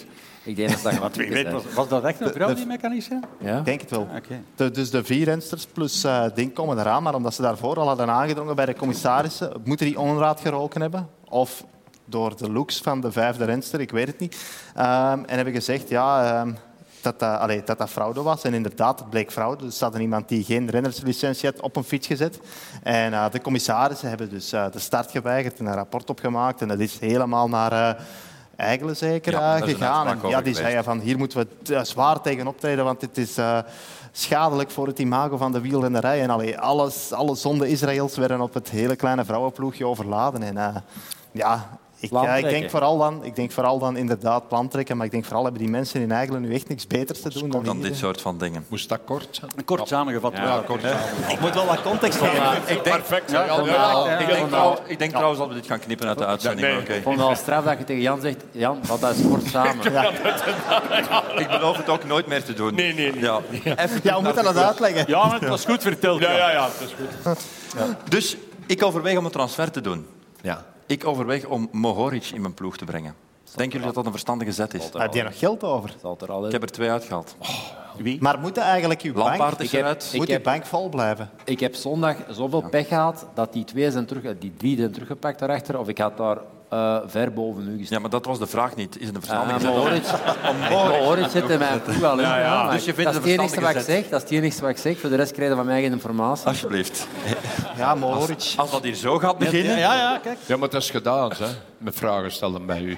Ik denk dat dat <laughs> Wie weet, was, was dat echt een vrouw, die mechanische? Ja? Ik denk het wel. Oké. De, dus de vier rensters plus eh ding komen eraan, maar omdat ze daarvoor al hadden aangedrongen bij de commissarissen, moeten die onraad geroken hebben. Of door de looks van de vijfde renster, ik weet het niet. Ehm, en hebben gezegd ja, ehm, dat, dat, allee, dat dat fraude was. En inderdaad, het bleek fraude. Dus ze hadden iemand die geen rennerslicentie had op een fiets gezet. En eh, de commissarissen hebben dus eh, de start geweigerd en een rapport opgemaakt. En dat is helemaal naar... eh Eigelen zeker Ja, gegaan. En ja, die zei van hier moeten we eh, zwaar tegen optreden, want dit is eh, schadelijk voor het imago van de wielrennerij. En allee, alles, alle zonde Israëls werden op het hele kleine vrouwenploegje overladen. En eh, ja, ik, Plan ja, ik, denk vooral dan, ik denk vooral dan inderdaad plan trekken, maar ik denk vooral hebben die mensen in Eigelen nu echt niks beters te doen dan, Dan dit soort van dingen. Moest dat kort zijn? Kort samengevat. Ja, kort. Ik moet wel wat context geven. Ik denk, Perfect. Ja, Ja, ja, ja. ja. ik denk, trouw- ik denk trouwens dat we dit gaan knippen uit de uitzending. Nee. oké. Ik vond het al straf dat je tegen Jan zegt, Jan, wat dat is kort samen. <laughs> <laughs> Ik beloof het ook nooit meer te doen. Nee, nee, nee. Ja. Even Ja, we moeten dat uitleggen. Ja, maar het was goed verteld. Ja, ja, ja, dat is goed. Dus ik overweeg om een transfer te doen. Ja. Ik overweeg om Mohoric in mijn ploeg te brengen. Denken jullie dat dat een verstandige zet is? Heb je nog geld over? Zal er al Ik heb er twee uitgehaald. Maar moeten eigenlijk uw bank, Lampaard is Ik heb- eruit. ik moet uw bank vol blijven? Ik heb zondag zoveel pech gehad dat die twee zijn terug, die drie zijn teruggepakt daarachter. Of ik had daar eh, ver boven u gestaan. Ja, maar dat was de vraag niet. Is het een Uh, verstandige zet? Mohoric zit in mijn ploeg al in. maar Dus je vindt dat het is een het enige wat ik zeg. Dat is het enige wat ik zeg. Voor de rest krijg je van mij geen informatie. Alsjeblieft. Ja, Mohoric. Als dat hier zo gaat beginnen... Ja, ja, kijk. ja, maar dat is gedaan, hè. Met vragen stellen bij u.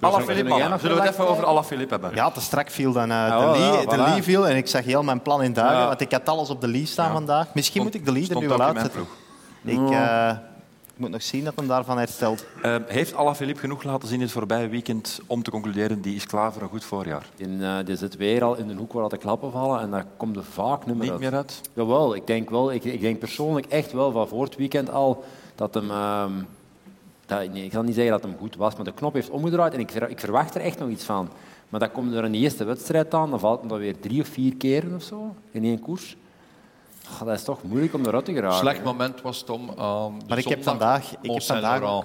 Alaphilippe, nog Zullen we het even over Alaphilippe hebben? Ja, te strak viel dan eh, Oh, de, ja, Lee, de voilà. Lee viel en ik zag heel mijn plan in duigen, Ja. want ik had alles op de Lee staan vandaag. Misschien moet ik de Lee er nu wel ook in mijn uitzetten. Ik eh, moet nog zien dat hem daarvan herstelt. Eh, heeft Alaphilippe genoeg laten zien dit voorbije weekend om te concluderen die is klaar voor een goed voorjaar? Die, eh, die zit weer al in de hoek waar de klappen vallen en daar komt er vaak niet meer Niet uit. meer uit? Jawel, ik denk wel. Ik, ik denk persoonlijk echt wel van voor het weekend al dat hem... ehm, dat, nee, ik zal niet zeggen dat hem goed was, maar de knop heeft omgedraaid en ik, ik verwacht er echt nog iets van. Maar dat komt er in de eerste wedstrijd aan, dan valt hem dan weer drie of vier keren of zo in één koers. Dat is toch moeilijk om eruit te geraken. Slecht moment was het om aan de Maar ik heb vandaag, ik heb vandaag ook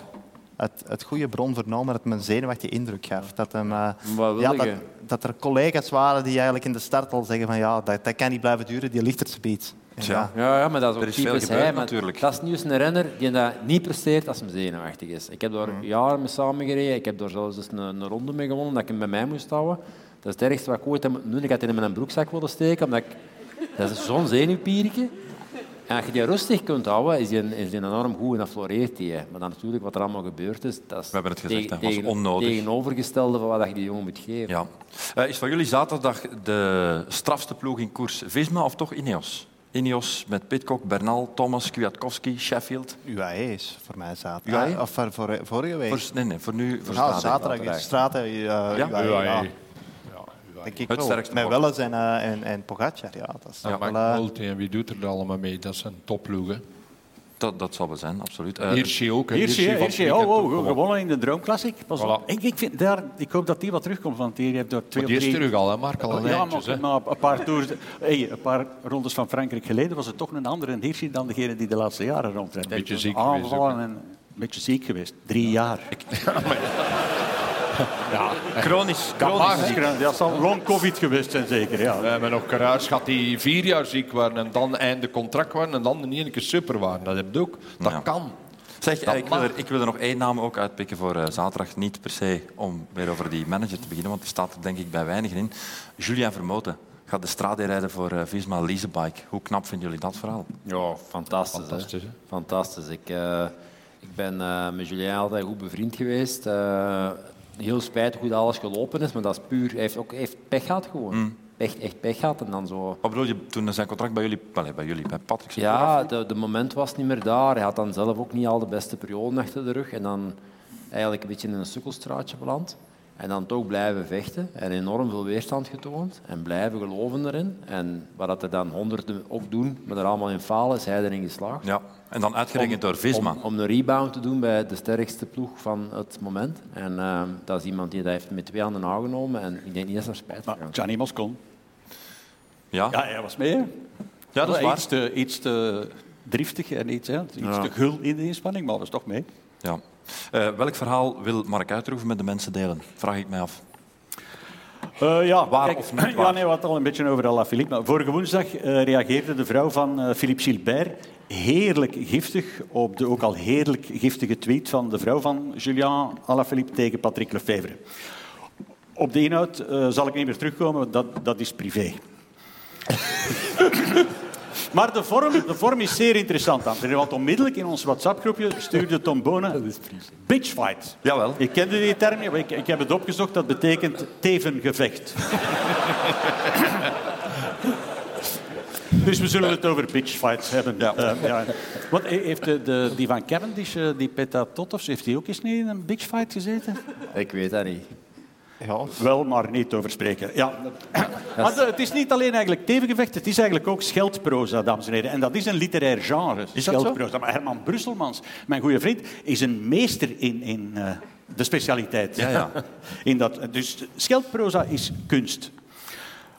het, het goede bron vernomen dat mijn zenuwachtige indruk gaf. Dat, hem, eh, Wat wil ja, dat, dat er collega's waren die eigenlijk in de start al zeggen van ja, dat, dat kan niet blijven duren, die ligt er ja, Ja, ja, maar dat is ook Er is veel gebeurd hij. natuurlijk. Dat is nu eens een renner die dat niet presteert als hij zenuwachtig is. Ik heb daar Mhm. jaren mee samengereden. Ik heb daar zelfs eens een, een ronde mee gewonnen dat ik hem bij mij moest houden. Dat is het ergste wat ik ooit heb moeten doen. Ik had hem in mijn broekzak willen steken. Omdat ik, dat is zo'n zenuwpiertje. En als je die rustig kunt houden, is die, is die enorm goed en dat floreert die. Maar dan natuurlijk wat er allemaal gebeurd is, dat is We hebben het gezegd, tegen- was onnodig. tegenovergestelde van wat je die jongen moet geven. Ja. Eh, is voor jullie zaterdag de strafste ploeg in koers Visma of toch Ineos? Ineos met Pitcock, Bernal, Thomas, Kwiatkowski, Sheffield. UAE is voor mij zaterdag. UAE? Ah, of voor, voor, vorige week. Voor, nee, nee, voor nu. Voor Ja, zaterdag. zaterdag UAE, Ja? ja. UAE. Denk ik Het wel. sterkste Met. Welles en, eh, en, en Pogacar, ja. Dat is Ja, toch wel, maar eh, Multi en wie doet er allemaal mee? Dat zijn topploegen. Dat, dat zal wel zijn, absoluut. Eh, Hirschi ook. hè. Hirschi, Hirschi Hirschi, oh, oh, gewonnen. in de Droom Classic. Pas op. Voilà. Ik, ik, vind daar, ik hoop dat die wat terugkomt, want die heeft door twee Maar die of is drie... terug al, hè, Mark, al een ja, eindjes, maar, maar een paar, tours, hey, een paar rondes van Frankrijk geleden was het toch een andere Hirschi dan degene die de laatste jaren rondrijdt. Beetje ziek geweest een beetje ziek geweest. Drie jaar. <laughs> ja, chronisch. Dat chronisch. hè. Dat zal long covid geweest zijn, zeker. Ja. We hebben nog karuits gehad die vier jaar ziek waren en dan einde contract waren en dan in één keer super waren. Dat heb je ook. Dat Ja. kan. Zeg, Dat ik wil, er, ik wil er nog één naam ook uitpikken voor eh, zaterdag. Niet per se om weer over die manager te beginnen, want die staat er denk ik bij weinigen in. Julian Vermoten gaat de strade rijden voor eh, Visma Leasebike. Hoe knap vinden jullie dat verhaal? Ja, fantastisch. Fantastisch, hè. hè? Fantastisch. Ik, eh, ik ben eh, met Julien altijd goed bevriend geweest. Heel spijtig hoe dat alles gelopen is, maar dat is puur... Hij heeft ook hij heeft pech gehad gewoon. Echt, echt pech gehad en dan zo... Wat bedoel je toen zijn contract bij jullie, bij jullie, bij Patrick Ja, de, de moment was niet meer daar. Hij had dan zelf ook niet al de beste periode achter de rug. En dan eigenlijk een beetje in een sukkelstraatje beland. En dan toch blijven vechten. En enorm veel weerstand getoond. En blijven geloven erin. En wat dat er dan honderden ook doen, maar er allemaal in falen, is hij erin geslaagd. Ja, en dan uitgerekend door Visma. Om, om een rebound te doen bij de sterkste ploeg van het moment. En ehm, dat is iemand die dat heeft met twee handen aangenomen. En ik denk niet dat ze er spijt van Maar heeft. Gianni Moscon. Ja, Ja, hij was mee. hè. ja dat is waar. Iets te, iets te driftig en iets, hè. iets Ja. te gul in de inspanning, maar dat is toch mee. Ja. Eh, welk verhaal wil Mark Uitroeven met de mensen delen? Vraag ik mij af. Eh, ja, Waar kijk, of niet <clears throat> Ja, waar? nee, we hadden al een beetje over Alaphilippe. Maar vorige woensdag eh, reageerde de vrouw van Philippe Gilbert heerlijk giftig op de ook al heerlijk giftige tweet van de vrouw van Julien Alaphilippe tegen Patrick Lefevre. Op de inhoud zal ik niet meer terugkomen, dat, dat is privé. <laughs> Maar de vorm, de vorm is zeer interessant. heren, Want onmiddellijk in ons WhatsApp-groepje stuurde Tom Bonen bitchfight. Jawel. Ik kende die term niet, maar ik, ik heb het opgezocht. Dat betekent tevengevecht. dus we zullen het over bitchfights hebben. Ja. Eh, ja. Wat, heeft de, de, die van Cavendish, eh, die Peta Totovs, heeft hij ook eens niet in een bitchfight gezeten? Ik weet dat niet. Ja, Wel, maar niet over spreken. Ja. Maar het is niet alleen eigenlijk tevengevecht, het is eigenlijk ook scheldproza, dames en heren. En dat is een literair genre, zo? scheldproza. Maar Herman Brusselmans, mijn goede vriend, is een meester in, in eh, de specialiteit. Ja, ja. <laughs> In dat, dus scheldproza is kunst.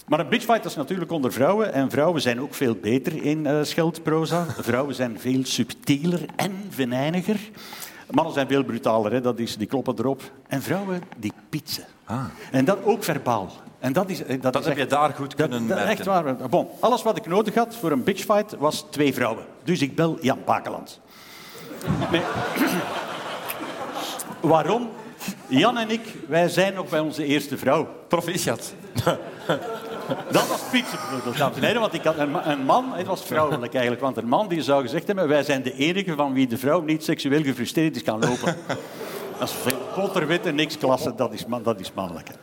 Maar een bitchfight is natuurlijk onder vrouwen. En vrouwen zijn ook veel beter in eh, scheldproza. Vrouwen zijn veel subtieler en venijniger. Mannen zijn veel brutaler, hè. Dat is, die kloppen erop. En vrouwen, die pietsen. Ah. En dat ook verbaal. En dat is, eh, dat Dat is heb echt, je daar goed dat, kunnen dat- merken. echt waar. Bon, alles wat ik nodig had voor een bitchfight was twee vrouwen. Dus ik bel Jan Bakeland. Nee. <clears throat> Waarom? Jan en ik, wij zijn nog bij onze eerste vrouw. Proficiat. <laughs> Dat was fietsen, dames en heren. Want ik had een man, het was vrouwelijk eigenlijk. Want een man die zou gezegd hebben... wij zijn de enige van wie de vrouw niet seksueel gefrustreerd is kan lopen. Dat is veel en niks klasse, dat is, man- dat is mannelijk. hè.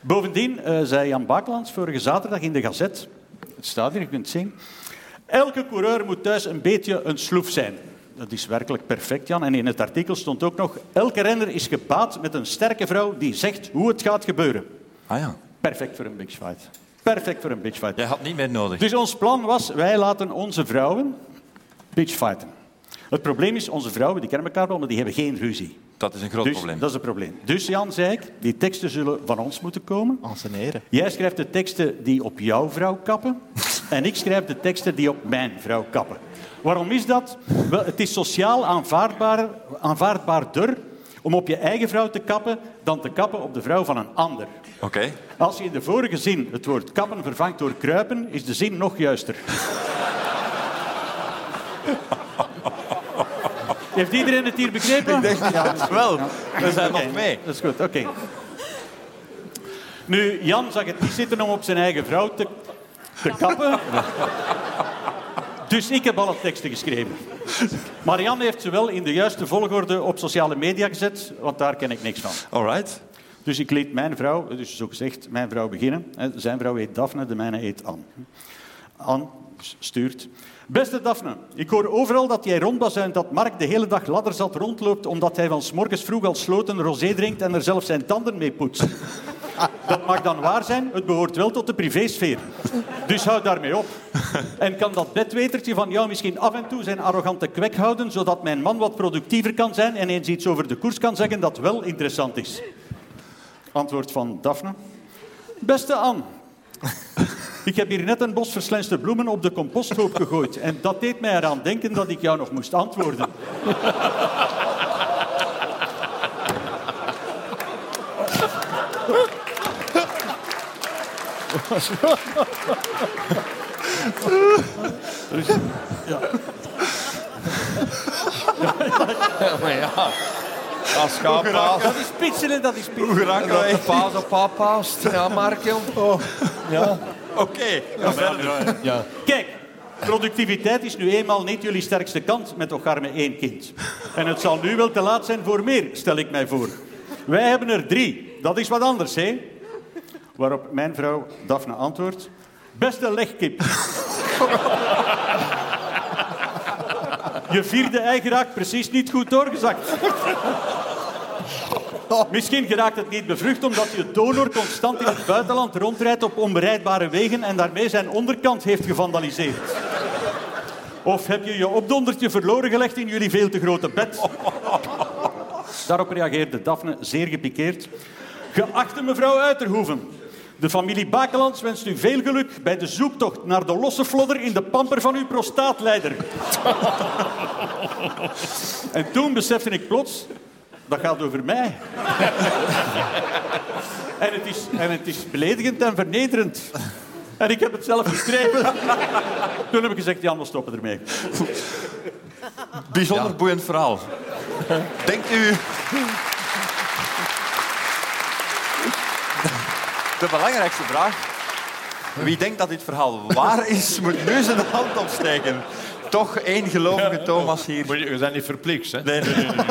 Bovendien eh, zei Jan Bakelands vorige zaterdag in de Gazet... Het staat hier, je kunt het zien. Elke coureur moet thuis een beetje een sloef zijn. Dat is werkelijk perfect, Jan. En in het artikel stond ook nog... Elke renner is gebaat met een sterke vrouw die zegt hoe het gaat gebeuren. Ah ja. Perfect voor een bitchfight. Perfect voor een bitchfight. Jij had niet meer nodig. Dus ons plan was, wij laten onze vrouwen bitchfighten. Het probleem is, onze vrouwen die kennen elkaar wel, maar die hebben geen ruzie. Dat is een groot dus, probleem. Dat is het probleem. Dus Jan, zei ik, die teksten zullen van ons moeten komen. heren. Jij schrijft de teksten die op jouw vrouw kappen. <laughs> En ik schrijf de teksten die op mijn vrouw kappen. Waarom is dat? Wel, het is sociaal aanvaardbaar, aanvaardbaarder om op je eigen vrouw te kappen dan te kappen op de vrouw van een ander. Oké. Als je in de vorige zin het woord kappen vervangt door kruipen, is de zin nog juister. <laughs> Heeft iedereen het hier begrepen? Ik denk ja, <laughs> wel. We zijn nog mee. Dat is goed, oké. Nu, Jan zag het niet zitten om op zijn eigen vrouw te, te kappen. Dus ik heb alle teksten geschreven. Maar Jan heeft ze wel in de juiste volgorde op sociale media gezet, want daar ken ik niks van. All right. Dus ik liet mijn vrouw, dus zo gezegd, mijn vrouw beginnen. Hè, Zijn vrouw heet Daphne, de mijne heet Anne. Anne stuurt. Beste Daphne, ik hoor overal dat jij rondbazuint dat Mark de hele dag ladderzat rondloopt omdat hij van 's morgens vroeg al sloten rosé drinkt en er zelf zijn tanden mee poetst. <laughs> Dat mag dan waar zijn, het behoort wel tot de privésfeer. Dus houd daarmee op. En kan dat bedwetertje van jou misschien af en toe zijn arrogante kwek houden, zodat mijn man wat productiever kan zijn en eens iets over de koers kan zeggen dat wel interessant is? Antwoord van Daphne. Beste Anne, ik heb hier net een bos verslenste bloemen op de composthoop gegooid. En dat deed mij eraan denken dat ik jou nog moest antwoorden. Ja. maar ja, als schaappaas. Dat is pitsen, dat is pitsen. Hoe geraken Dat wij? de paas op pap paast. Ja, Mark, Oh. Ja. Oké, ga verder. ja. Kijk, productiviteit is nu eenmaal niet jullie sterkste kant met maar één kind. En het zal nu wel te laat zijn voor meer, stel ik mij voor. Wij hebben er drie. Dat is wat anders, hè? Waarop mijn vrouw Daphne antwoordt... Beste legkip. Je vierde ei geraakt precies niet goed doorgezakt. <laughs> Misschien geraakt het niet bevrucht omdat je donor constant in het buitenland rondrijdt op onbereidbare wegen en daarmee zijn onderkant heeft gevandaliseerd. Of heb je je opdondertje verloren gelegd in jullie veel te grote bed? <laughs> Daarop reageerde Daphne zeer gepikeerd. Geachte mevrouw Uiterhoeven, de familie Bakelands wenst u veel geluk bij de zoektocht naar de losse flodder in de pamper van uw prostaatleider. <laughs> en toen besefte ik plots, dat gaat over mij. en, het is, en het is beledigend en vernederend. En ik heb het zelf geschreven. Toen heb ik gezegd, Jan, we stoppen ermee. Bijzonder boeiend verhaal. Denkt u... De belangrijkste vraag. Wie denkt dat dit verhaal waar is, moet nu zijn hand opsteken. Toch één gelovige Thomas hier. Je bent niet verplicht, hè? Nee, nee, nee, nee.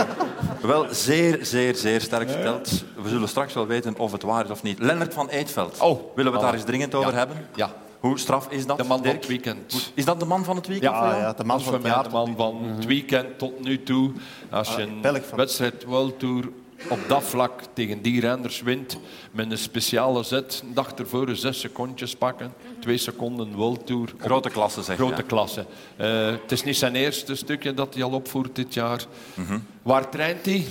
Wel zeer, zeer, zeer sterk verteld. We zullen straks wel weten of het waar is of niet. Lennart van Eetveld. Oh. Willen we het daar Voilà. eens dringend over hebben? Ja. Hoe straf is dat, De man van het weekend. Is dat de man van het weekend? Ja, ja, de man van het jaar. de man van het weekend tot nu toe. Als je een Belg van- wedstrijd World Tour op dat vlak tegen die renners wint, met een speciale zet, een dag ervoor zes secondjes pakken, twee seconden World Tour. op Grote klasse, zeg Grote je. klasse. Eh, het is niet zijn eerste stukje dat hij al opvoert dit jaar. Waar traint hij?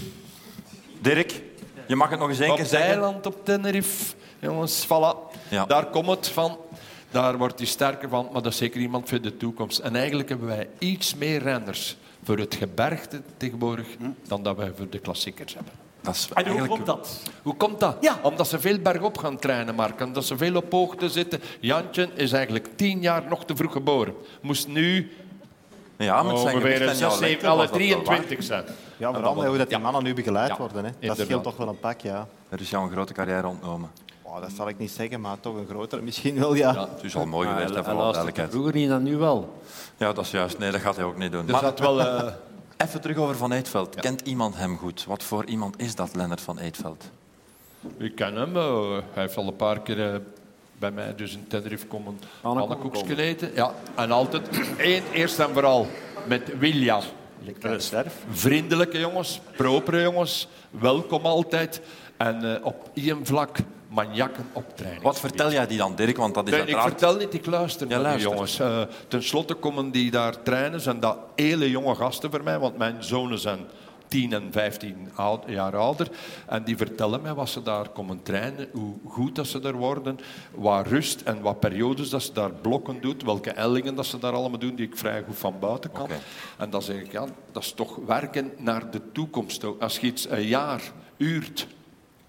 Dirk, je mag het nog eens één keer Op zeggen. Eiland op Tenerife. Jongens, voilà. Ja. Daar komt het van. Daar wordt hij sterker van, maar dat is zeker iemand voor de toekomst. En eigenlijk hebben wij iets meer renners voor het gebergte tegenwoordig dan dat wij voor de klassiekers hebben. Dat is En hoe eigenlijk... komt dat? Hoe komt dat? Ja. Omdat ze veel bergop gaan trainen, Mark. Omdat ze veel op hoogte zitten. Jantje is eigenlijk tien jaar nog te vroeg geboren. Moest nu Ja, met zijn ongeveer gewicht en jouw 6, lengte 7, was alle dat wel waar. 23 zijn. Ja, vooral met hoe dat die mannen nu begeleid Ja, worden. Hè. Dat inderdaad. scheelt toch wel een pak, ja. Er is jou een grote carrière ontnomen. Oh, dat zal ik niet zeggen, maar toch een grotere misschien wel, ja. Ja. Het is al mooi geweest, hè, En voor alle duidelijkheid. Vroeger niet, dan nu wel. Ja, dat is juist. Nee, dat gaat hij ook niet doen. Maar zat wel... eh, <laughs> even terug over Van Eetveld. Kent iemand hem goed? Wat voor iemand is dat, Lennart van Eetveld? Ik ken hem. hij heeft al een paar keer eh, bij mij dus in Tenerife komen pannenkoekjes eten. Ja, en altijd één, eerst en vooral met William. Vriendelijke jongens, propere jongens, welkom altijd. En eh, op één vlak maniakken op training. Wat vertel jij die dan, Dirk? Want dat is Nee, ik vertel niet, ik luister Ja, naar die jongens. Eh, ten slotte komen die daar trainen. Zijn dat hele jonge gasten voor mij, want mijn zonen zijn 10 en 15 oud- jaar ouder. En die vertellen mij wat ze daar komen trainen, hoe goed dat ze er worden, wat rust en wat periodes dat ze daar blokken doet, welke ellingen dat ze daar allemaal doen, die ik vrij goed van buiten kan. En dan zeg ik, ja, dat is toch werken naar de toekomst. Als je iets een jaar uurt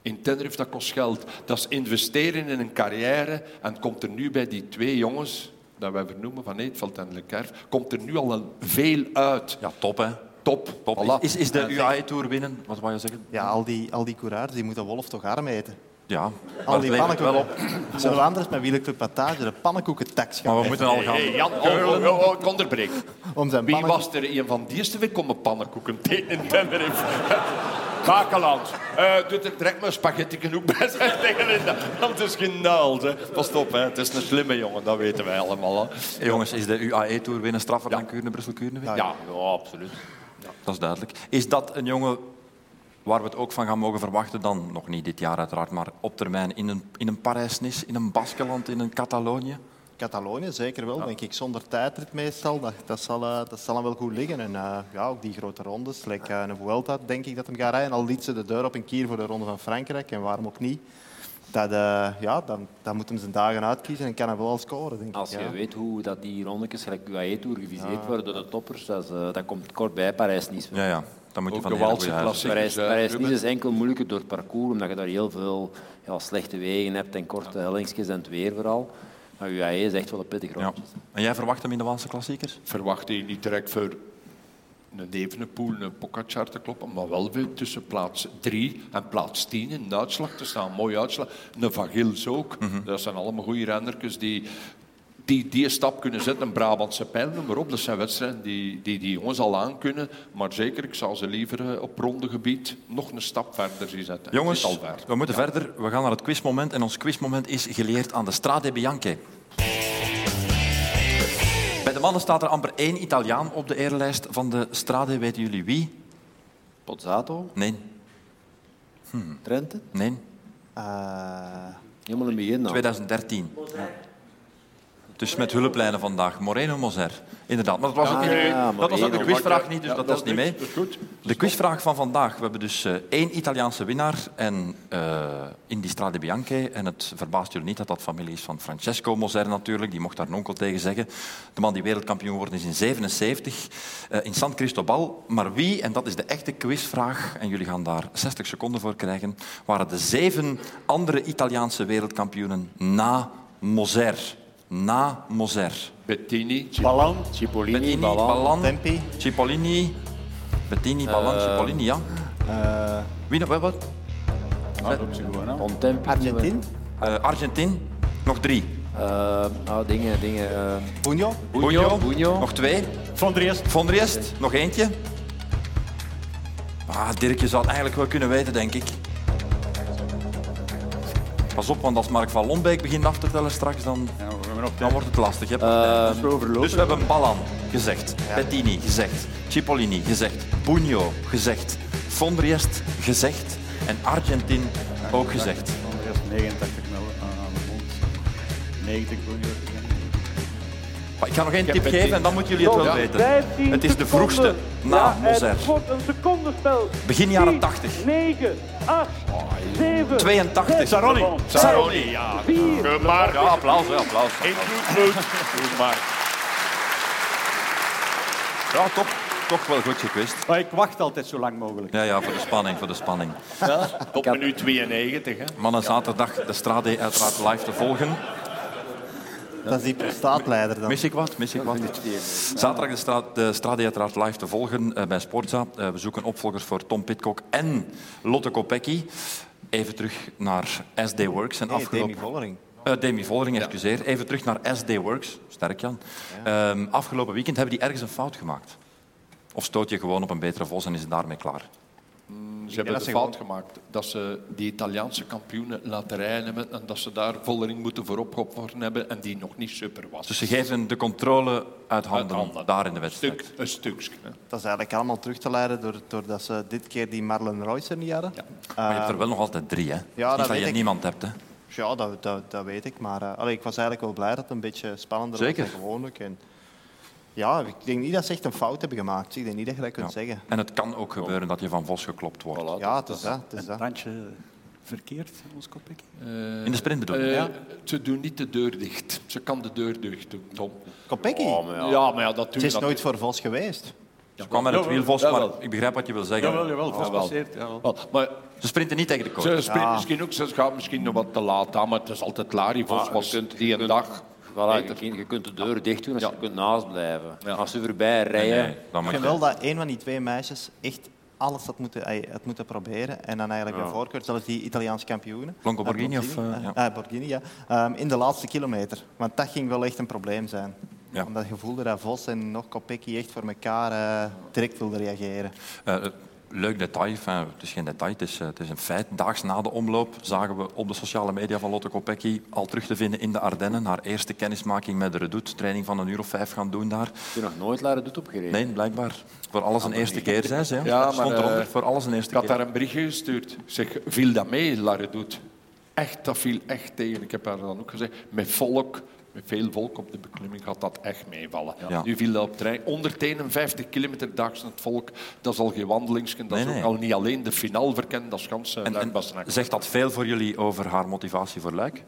in Tenerife, dat kost geld. Dat is investeren in een carrière. En komt er nu bij die twee jongens, dat wij vernoemen, Van Eetveld en Lekerf, komt er nu al een veel uit. Ja, top, hè? Top. Top. Voilà. Is, is de UAE-tour winnen? Wat wou je zeggen? Ja, al die, al die coureurs die moeten wolf toch arm eten. Ja, Al maar die levert wel pannenkoeken. op. Zullen we anders met Wielerclub Patage de pannenkoekentax gaan Maar we moeten al gaan... Hey, Jan, oh, oh, oh, oh, ik onderbreek. Om zijn Wie pannenkoek- was er een van die eerste week komen pannenkoeken in Tenerife? Bakeland. Eh doet er direct maar spaghetti genoeg bij <laughs> zijn tegen Linda. Want het is geen naald. Hè. Pas op, hè. het is een slimme jongen, dat weten wij allemaal. Hè. Jongens, is de UAE-tour winnen straffer dan Kuurne, Brussel, Kuurne? Ja, ja, absoluut. Dat is duidelijk. Is dat een jongen waar we het ook van gaan mogen verwachten, dan nog niet dit jaar uiteraard, maar op termijn in een, in een Parijs-Nice, in een Baskeland, in een Catalonië? Catalonië zeker wel, denk ik. Zonder tijdrit meestal. Dat, dat, zal, eh, dat zal hem wel goed liggen. En eh, ja, ook die grote rondes, like, uh, een Vuelta, denk ik dat hem gaat rijden. Al liet ze de deur op een kier voor de Ronde van Frankrijk. En waarom ook niet. Dat, eh, ja, dan, dan moet hem zijn dagen uitkiezen en kan hij wel al scoren, denk Als ik. je ja. weet hoe dat die rondetjes, gelijk UAE Tour, geviseerd worden door de toppers, dat, eh, dat komt kort bij Parijs-Nice. Ja, ja. Dan moet je Ook van de Parijs, hè, Parijs-Nice Ruben? is enkel moeilijker door het parcours, omdat je daar heel veel ja, slechte wegen hebt en korte hellingsjes en het weer vooral. Maar UAE is echt wel een pittig Ja. rondje. En jij verwacht hem in de Waalse klassiekers? verwacht je niet direct voor een Evenepoel, een Pogacar te kloppen, maar wel weer tussen plaats 3 en plaats 10 in de uitslag te staan. Mooi uitslag. Een Van Gils ook. Dat zijn allemaal goede rennertjes die, die die stap kunnen zetten. Een Brabantse pijl, noem maar op. Dat zijn wedstrijden die die, die jongens al aan kunnen. Maar zeker, ik zou ze liever eh, op rondegebied nog een stap verder zien zetten. Jongens, al we moeten verder. We gaan naar het quizmoment. En ons quizmoment is geleerd aan de Strade Bianche. Bij de mannen staat er amper één Italiaan op de erelijst van de Strade. Weten jullie wie? Pozzato, Nee. Trente, Nee. Eh, helemaal in het begin. nou. 2013. Dus met hulplijnen vandaag. Moreno Moser. Inderdaad. Maar dat was, ook niet, dat was ook de quizvraag niet, dus dat is niet mee. De quizvraag van vandaag. We hebben dus eh, één Italiaanse winnaar en, eh, in die Strade Bianche. En het verbaast jullie niet dat dat familie is van Francesco Moser natuurlijk. Die mocht daar een onkel tegen zeggen. De man die wereldkampioen geworden is in 77 eh, in San Cristobal. Maar wie, en dat is de echte quizvraag, en jullie gaan daar 60 seconden voor krijgen, waren de zeven andere Italiaanse wereldkampioenen na Moser. Na Moser. Bettini, Ballan, Cipollini, Bettini, Ballan. Ballan, Tempi. Cipollini. Bettini, Ballan, Eh, Cipollini, ja. eh, Wie nog? Wat? wat? Nou, aan. Bontempi. Argentin. Eh, Argentin. Nog drie. Eh, oh, dingen, dingen. eh Pugno. Bugno. Bugno. Nog twee. Van Driest. Von Driest. Nog eentje. Ah, Dirk, je zou het eigenlijk wel kunnen weten, denk ik. Pas op, want als Mark van Lombeek begint af te tellen straks, dan, Ja, dan wordt het lastig. Hè? Eh, we overlopen. dus we hebben Ballan gezegd, Bettini gezegd, Cipollini gezegd, Bugno gezegd, Von Driest gezegd en Argentin ook gezegd. Van Driest 89 mil aan de mond. 90 miljoen. Maar ik ga nog één tip geven en dan moeten jullie het wel Ja. weten. Het is de vroegste na wordt een secondenspel. Begin jaren 80. 9, 8, 7, 82. Saroni. Saroni, ja. 4, Maar, Ja, applaus, applaus. Goed, maar. Ja, toch, toch wel goed gekwist. Maar ik wacht altijd zo lang mogelijk. Ja, ja, voor de spanning, voor de spanning. Tot minuut 92, hè. Mannen, zaterdag de Strade uiteraard live te volgen. Dat is die prostaatleider dan. Mis ik wat? Mis ik wat? Zaterdag de, stra de Strade uiteraard live te volgen eh, bij Sportza. Eh, we zoeken opvolgers voor Tom Pitcock en Lotte Kopecky. Even terug naar SD Works. En Nee, afgelopen... Demi Vollering. Eh, Demi Vollering, excuseer. Even terug naar SD Works. Sterk, Jan. Ehm, afgelopen weekend hebben die ergens een fout gemaakt. Of stoot je gewoon op een betere vos en is het daarmee klaar? Ze hebben dat de ze fout gemaakt dat ze die Italiaanse kampioenen laten rijden hebben en dat ze daar Vollering moeten voor opgeworpen hebben en die nog niet super was. Dus ze geven de controle uit handen, Uit handen. daar in de wedstrijd. stuk, een stukje. hè. Dat is eigenlijk allemaal terug te leiden door, doordat ze dit keer die Marlon Royce er niet hadden. Ja. Maar je hebt er wel nog altijd drie, hè? Is dat dat je ik. niemand hebt, hè? Ja, dat, dat, dat weet ik. Maar eh, allee, ik was eigenlijk wel blij dat het een beetje spannender Zeker. was dan gewoonlijk. En, ja, ik denk niet dat ze echt een fout hebben gemaakt. Ik denk niet dat je dat kunt Ja. zeggen. En het kan ook gebeuren dat je van Vos geklopt wordt. Ja, het is dat. Het is dat. verkeerd, ons Kopecky. Eh, In de sprint bedoel je? eh, Ja. Ze doen niet de deur dicht. Ze kan de deur dicht doen, Tom. Kopecky, Oh, maar ja. Ja, maar ja, dat het is nooit voor Vos geweest. Ze kwam met het wiel Vos, maar ik begrijp wat je wil zeggen. Jawel, jawel, vast Jawel. passeert. Ja. Wel, Maar Ze sprinten niet tegen de koord. ze springt Ja. misschien ook, ze gaat misschien nog wat te laat aan, maar het is altijd Larry Vos Maar was die een kunt- dag. Voilà, je, kunt, je kunt de deur dicht doen als je kunt naast blijven. Als ze voorbij rijden, nee, Ik vind wel dat een van die twee meisjes echt alles had moeten, had moeten proberen. En dan eigenlijk bij voorkeur zelfs die Italiaanse kampioenen. Blanco Borghini Eh, of, eh, ja. eh, Borghini, ja. Ehm, in de laatste kilometer. Want dat ging wel echt een probleem zijn. Ja. Omdat je voelde dat Vos en nog Kopecky echt voor elkaar eh, direct wilden reageren. Eh, eh, leuk detail, enfin, het is geen detail, het is, eh, het is een feit. Daags na de omloop zagen we op de sociale media van Lotte Kopecky al terug te vinden in de Ardennen. Haar eerste kennismaking met de Redoute. Training van een uur of vijf gaan doen daar. Heb je nog nooit Lara Doet opgereden? Nee, blijkbaar. Voor alles een eerste keer, zei ze. Ja, Stond eronder, eh, voor alles een eerste Ik had keer. daar een berichtje gestuurd. Zeg, viel dat mee, doet. Echt, dat viel echt tegen. Ik heb haar dan ook gezegd, met volk, met veel volk op de beklimming gaat dat echt meevallen. Ja. Nu viel dat op trein. 151 kilometer daags het volk, dat is al geen wandelingsken. Dat Nee, is ook nee. al niet alleen de finaal verkennen, dat is gans En, en zegt dat veel voor jullie over haar motivatie voor Luik?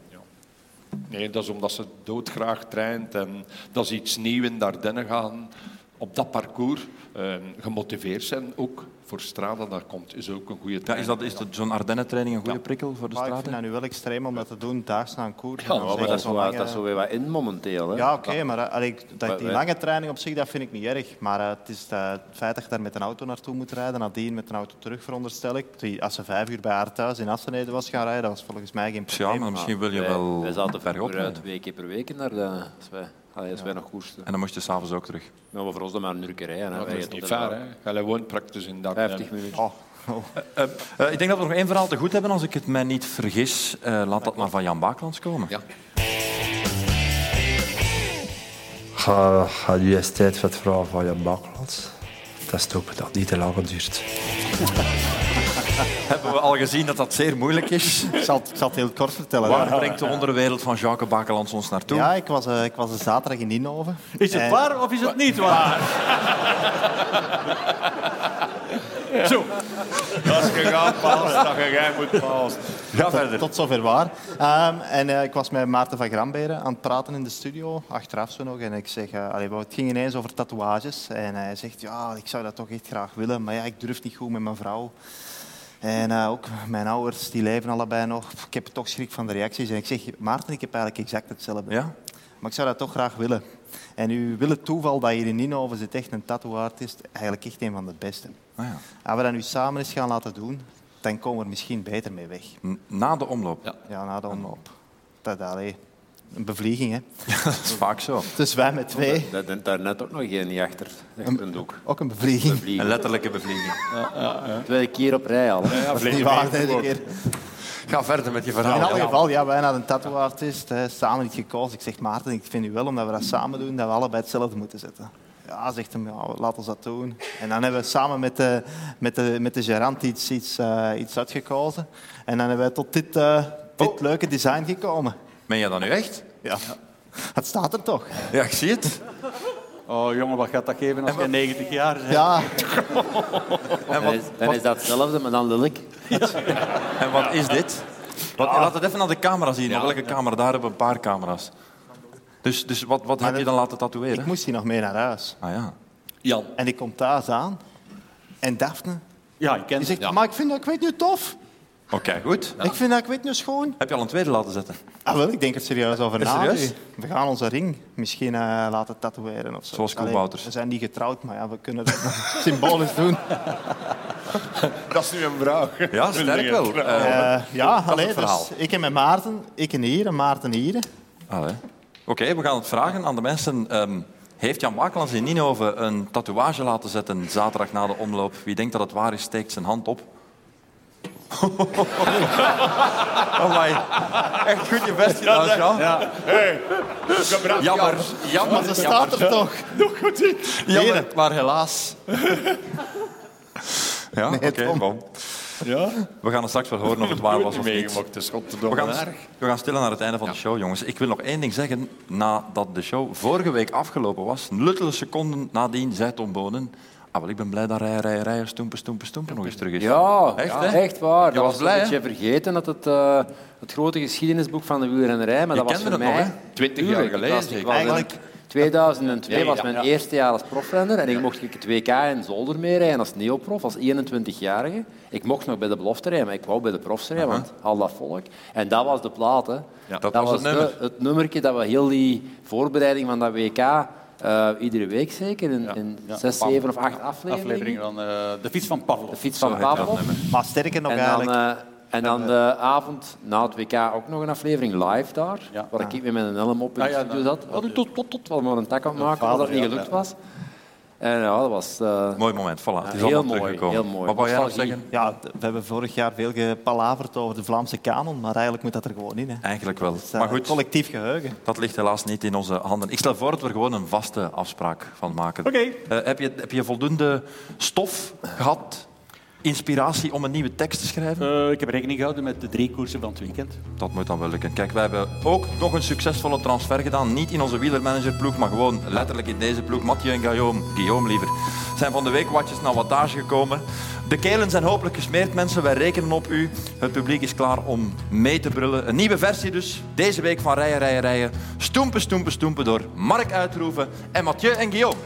Nee, dat is omdat ze doodgraag traint en dat is iets nieuws in de Ardennen gaan. Op dat parcours eh, gemotiveerd zijn, ook voor Strada dat komt, is ook een goede Ja, training. is dat, is dat zo'n Ardennen-training een goede prikkel voor de Maar ik vind dat nu wel extreem om dat te doen daags na een koers. Ja, maar dat is, wel, lange- dat is zo weer wat in momenteel. Hè? Ja, oké, maar eh, allee, dat, die lange training op zich dat vind ik niet erg. Maar eh, het is eh, het feit dat je daar met een auto naartoe moet rijden, nadien met een auto terug, veronderstel ik. Die, als ze vijf uur bij haar thuis in Assenede was gaan rijden, dat was volgens mij geen probleem. Ja, maar misschien wil je wel Wij zaten uit rijden. twee keer per week naar de, als wij, allee, als wij nog koersten. En dan moest je s'avonds ook terug. Nou, maar voor ons dan maar een uur rijden. hè. dat is niet fair, hè. Jij woont praktisch in dat. 50 minuten. Oh. Eh, eh, ik denk dat we nog één verhaal te goed hebben, als ik het mij niet vergis. Eh, laat dat maar van Jan Baaklands komen. Ja. Ga, ga u eens tijd voor het verhaal van Jan Baklands. Dat is hopen dat het niet te lang duurt. <laughs> Hebben we al gezien dat dat zeer moeilijk is? Ik zal, het- ik zal het heel kort vertellen. Waar brengt de onderwereld van Jacques Bakelands ons naartoe? Ja, ik was, eh, ik was een zaterdag in Inhoven. Is het En- waar of is het niet waar? <laughs> Zo. Als je gaat paast, dat jij moet paast. Ga verder. Tot zover waar. Ehm, en eh, ik was met Maarten van Gramberen aan het praten in de studio, achteraf zo nog. En ik zeg, eh, allee, het ging ineens over tatoeages. En hij zegt, ja, ik zou dat toch echt graag willen, maar ja, ik durf niet goed met mijn vrouw. En eh, ook mijn ouders, die leven allebei nog. Ik heb toch schrik van de reacties. En ik zeg, Maarten, ik heb eigenlijk exact hetzelfde. Ja? Maar ik zou dat toch graag willen. En u wil het toeval dat hier in Inhoven zit echt een tattoo-artist, eigenlijk echt een van de beste. Ah, ja. Als we dat nu samen eens gaan laten doen, dan komen we er misschien beter mee weg. Na de omloop. Ja. Ja, na de omloop. Allee, een bevlieging, hè. <laughs> Dat is vaak zo. Dus wij met twee, Dat is daarnet ook nog geen niet achter. Achter een doek. ook een bevlieging. Een letterlijke bevlieging. Tweede keer op rij al. hè. Dat is niet waar, keer. Ga verder met je In verhaal. alle geval, ja, wij hadden een tattoo-artist, hè, samen iets gekozen. Ik zeg, Maarten, ik vind u wel, omdat we dat samen doen, dat we allebei hetzelfde moeten zetten. Ja, zegt hem, ja, laat ons dat doen. En dan hebben we samen met de, met de, met de gerant iets, iets, eh, iets uitgekozen. En dan hebben we tot dit, eh, dit leuke design gekomen. Meen je dat nu echt? Ja, het staat er toch? Ja, ik zie het. Oh jongen, wat gaat dat geven als je 90 jaar bent? Ja, <laughs> En Dan wat, is, dan is dat hetzelfde, maar dan lelijk. en wat is dit? Wat, Laat het even naar de camera zien. Welke camera? Daar hebben we een paar camera's. Dus, dus wat, wat heb je dan laten tatoeëren? ik moest hier nog mee naar huis. Ah ja. Jan, En ik kom thuis aan. En Daphne, Ja, ik ken die zegt, maar ik vind dat ik weet nu tof. Oké, goed. Ik vind dat ik weet nu schoon. Heb je al een tweede laten zetten? Ah, wel, ik denk er serieus over Is na. serieus? We gaan onze ring misschien eh, laten tatoeëren of zo. Zoals. We zijn niet getrouwd, maar ja, we kunnen dat <laughs> symbolisch doen. <laughs> dat is nu een vraag. Ja, sterk wel. Eh, Eh, ja, het allee, verhaal. dus ik en met Maarten, ik en hier en Maarten hier. Oké, we gaan het vragen aan de mensen. Ehm, heeft Jan Bakelands in Ninove een tatoeage laten zetten zaterdag na de omloop? Wie denkt dat het waar is, steekt zijn hand op. <laughs> Amai. Echt goed je best gedaan, Jean. Jammer, jammer, Maar ze staat er toch. jammer, maar helaas. Ja, Nee, oké, bon. Ja? We gaan het straks wel horen of het waar was of niet. Meegemaakt, de schot te We gaan, we gaan stillen naar het einde van de show, jongens. Ik wil nog één ding zeggen. Nadat de show vorige week afgelopen was, luttele seconden nadien, zei Tom Bonen... Ah, wel, ik ben blij dat Rijen, Rijen, Rijen, Stoempen, Stoempen, Stoempen nog eens terug is. Ja, Echt, ja, hè? echt waar. Je dat was blij, een beetje vergeten dat het, eh, het grote geschiedenisboek van de wielrennerij, maar Je dat was voor het mij... hè? 20 jaar geleden was- ik Eigenlijk- 2002 Ja, was mijn ja. eerste jaar als profrenner en ik mocht ik het WK in Zolder meerijden als neoprof, als 21-jarige. Ik mocht nog bij de belofte rijden, maar ik wou bij de profs rijden, want al dat volk. En dat was de plaat. Hè. dat was het de- nummer. het nummertje dat we heel die voorbereiding van dat WK, eh, iedere week zeker, in, in Ja. zes, zeven of acht afleveringen. Aflevering van eh, De Fiets van Pavlov. De fiets van Pavlov. Maar sterker nog En dan, eigenlijk... eh, en dan de avond na het WK ook nog een aflevering live daar, Ja. waar ik met mijn helm op in Ah, de ja, zat. Oh, tot, tot, tot, wat maar een tak aan het maken, als dat niet gelukt was. En ja, dat was... eh, Mooi moment, voilà. Het is heel allemaal mooi, teruggekomen. heel mooi. Wat wou jij nog zeggen? Ja, we hebben vorig jaar veel gepalaverd over de Vlaamse kanon, maar eigenlijk moet dat er gewoon in. Hè. Eigenlijk wel. Is, eh, Maar goed, Collectief geheugen. dat ligt helaas niet in onze handen. Ik stel voor dat we er gewoon een vaste afspraak van maken. Oké. Eh, heb, je, heb je voldoende stof gehad, inspiratie om een nieuwe tekst te schrijven? Eh, ik heb rekening gehouden met de drie koersen van het weekend. Dat moet dan wel lukken. Kijk, wij hebben ook nog een succesvolle transfer gedaan. Niet in onze wielermanagerploeg, maar gewoon letterlijk in deze ploeg. Mathieu en Guillaume, Guillaume liever, zijn van de week watjes naar wattage gekomen. De kelen zijn hopelijk gesmeerd, mensen. Wij rekenen op u. Het publiek is klaar om mee te brullen. Een nieuwe versie dus. Deze week van Rijen, Rijen, Rijen. Stoempen, stoempen, stoempen door Mark Uitroeven en Mathieu en Guillaume.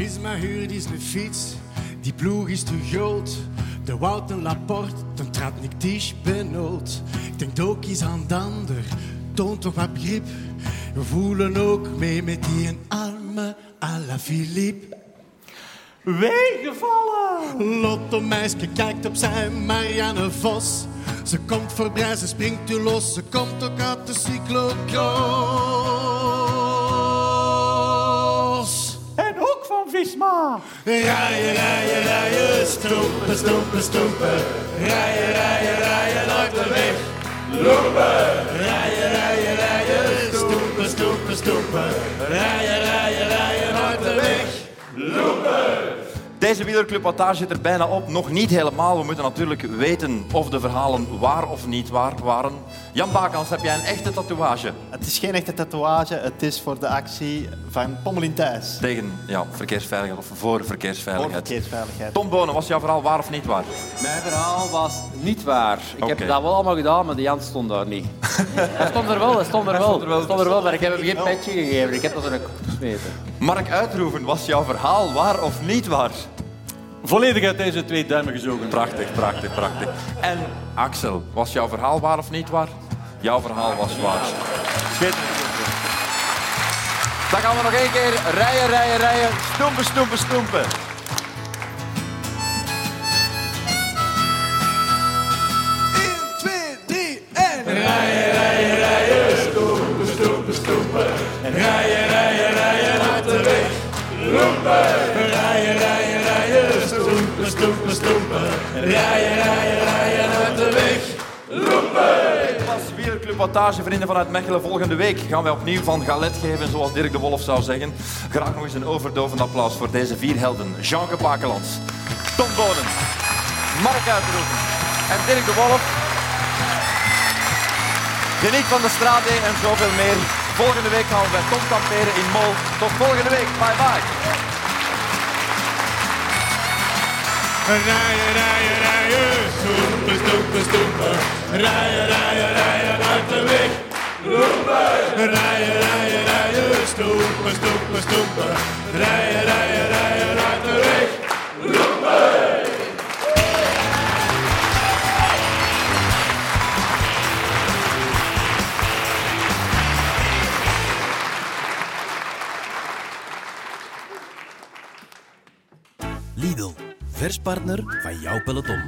Visma huurt is een fiets, die ploeg is te groot. De Wout en Laporte, dan trad Nick Tisch benood. Ik denk ook eens aan de ander, toont toch wat begrip. We voelen ook mee met die een arme à la Philippe. Weegevallen! Lotto meisje kijkt op zijn Marianne Vos. Ze komt voorbij, ze springt u los. Ze komt ook uit de cyclocross. Van Visma. Rijden, rijden, rijden, stoempen, stoempen, stoempen. Rijden, rijden, rijden uit de weg. Lopen! Rijden, rijden, rijden, stoempen, stoempen, stoempen. Rijden, rijden, rijden uit de weg. Lopen! Deze wielerclub Wattage zit er bijna op. Nog niet helemaal. We moeten natuurlijk weten of de verhalen waar of niet waar waren. Jan Bakans, heb jij een echte tatoeage? Het is geen echte tatoeage, het is voor de actie van Pommelin Thijs. Tegen ja, verkeersveiligheid of voor verkeersveiligheid. Voor verkeersveiligheid. Tom Bonen, was jouw verhaal waar of niet waar? Mijn verhaal was niet waar. Ik heb dat wel allemaal gedaan, maar de Jan stond daar niet. <laughs> Hij stond er wel, hij stond er wel. Hij stond er wel, maar ik heb hem geen petje gegeven. Ik heb dat een Mark Uitroeven, was jouw verhaal waar of niet waar? Volledig uit deze twee duimen gezogen. Prachtig, prachtig, prachtig. En Axel, was jouw verhaal waar of niet waar? Jouw verhaal was waar. Schitterend. Dan gaan we nog één keer rijden, rijden, rijden. Stoempen, stoempen, stoempen. Lopen! Rijden, rijden, rijden, stoempen, stoempen, stoempen. Rijden, rijden, uit de weg. Lopen! Dit was Wielerclub vrienden vanuit Mechelen. Volgende week gaan wij opnieuw van galet geven, zoals Dirk de Wolf zou zeggen. Graag nog eens een overdovend applaus voor deze vier helden. Jeanke Pakelands, Tom Bonen, Mark Uitroepen en Dirk de Wolf. Geniet van de straatdee en zoveel meer. Volgende week gaan we bij Tom kamperen in Mol. Tot volgende week. Bye bye. Rijden, rijden, rijden, stoempen, stoempen, stoempen. Rijden, rijden, rijden uit de weg. Lopen! Rijden, rijden, rijden, stoempen, stoempen, stoempen. Rijden, rijden, rijden uit de weg. Lopen! Lidl, verspartner van jouw peloton.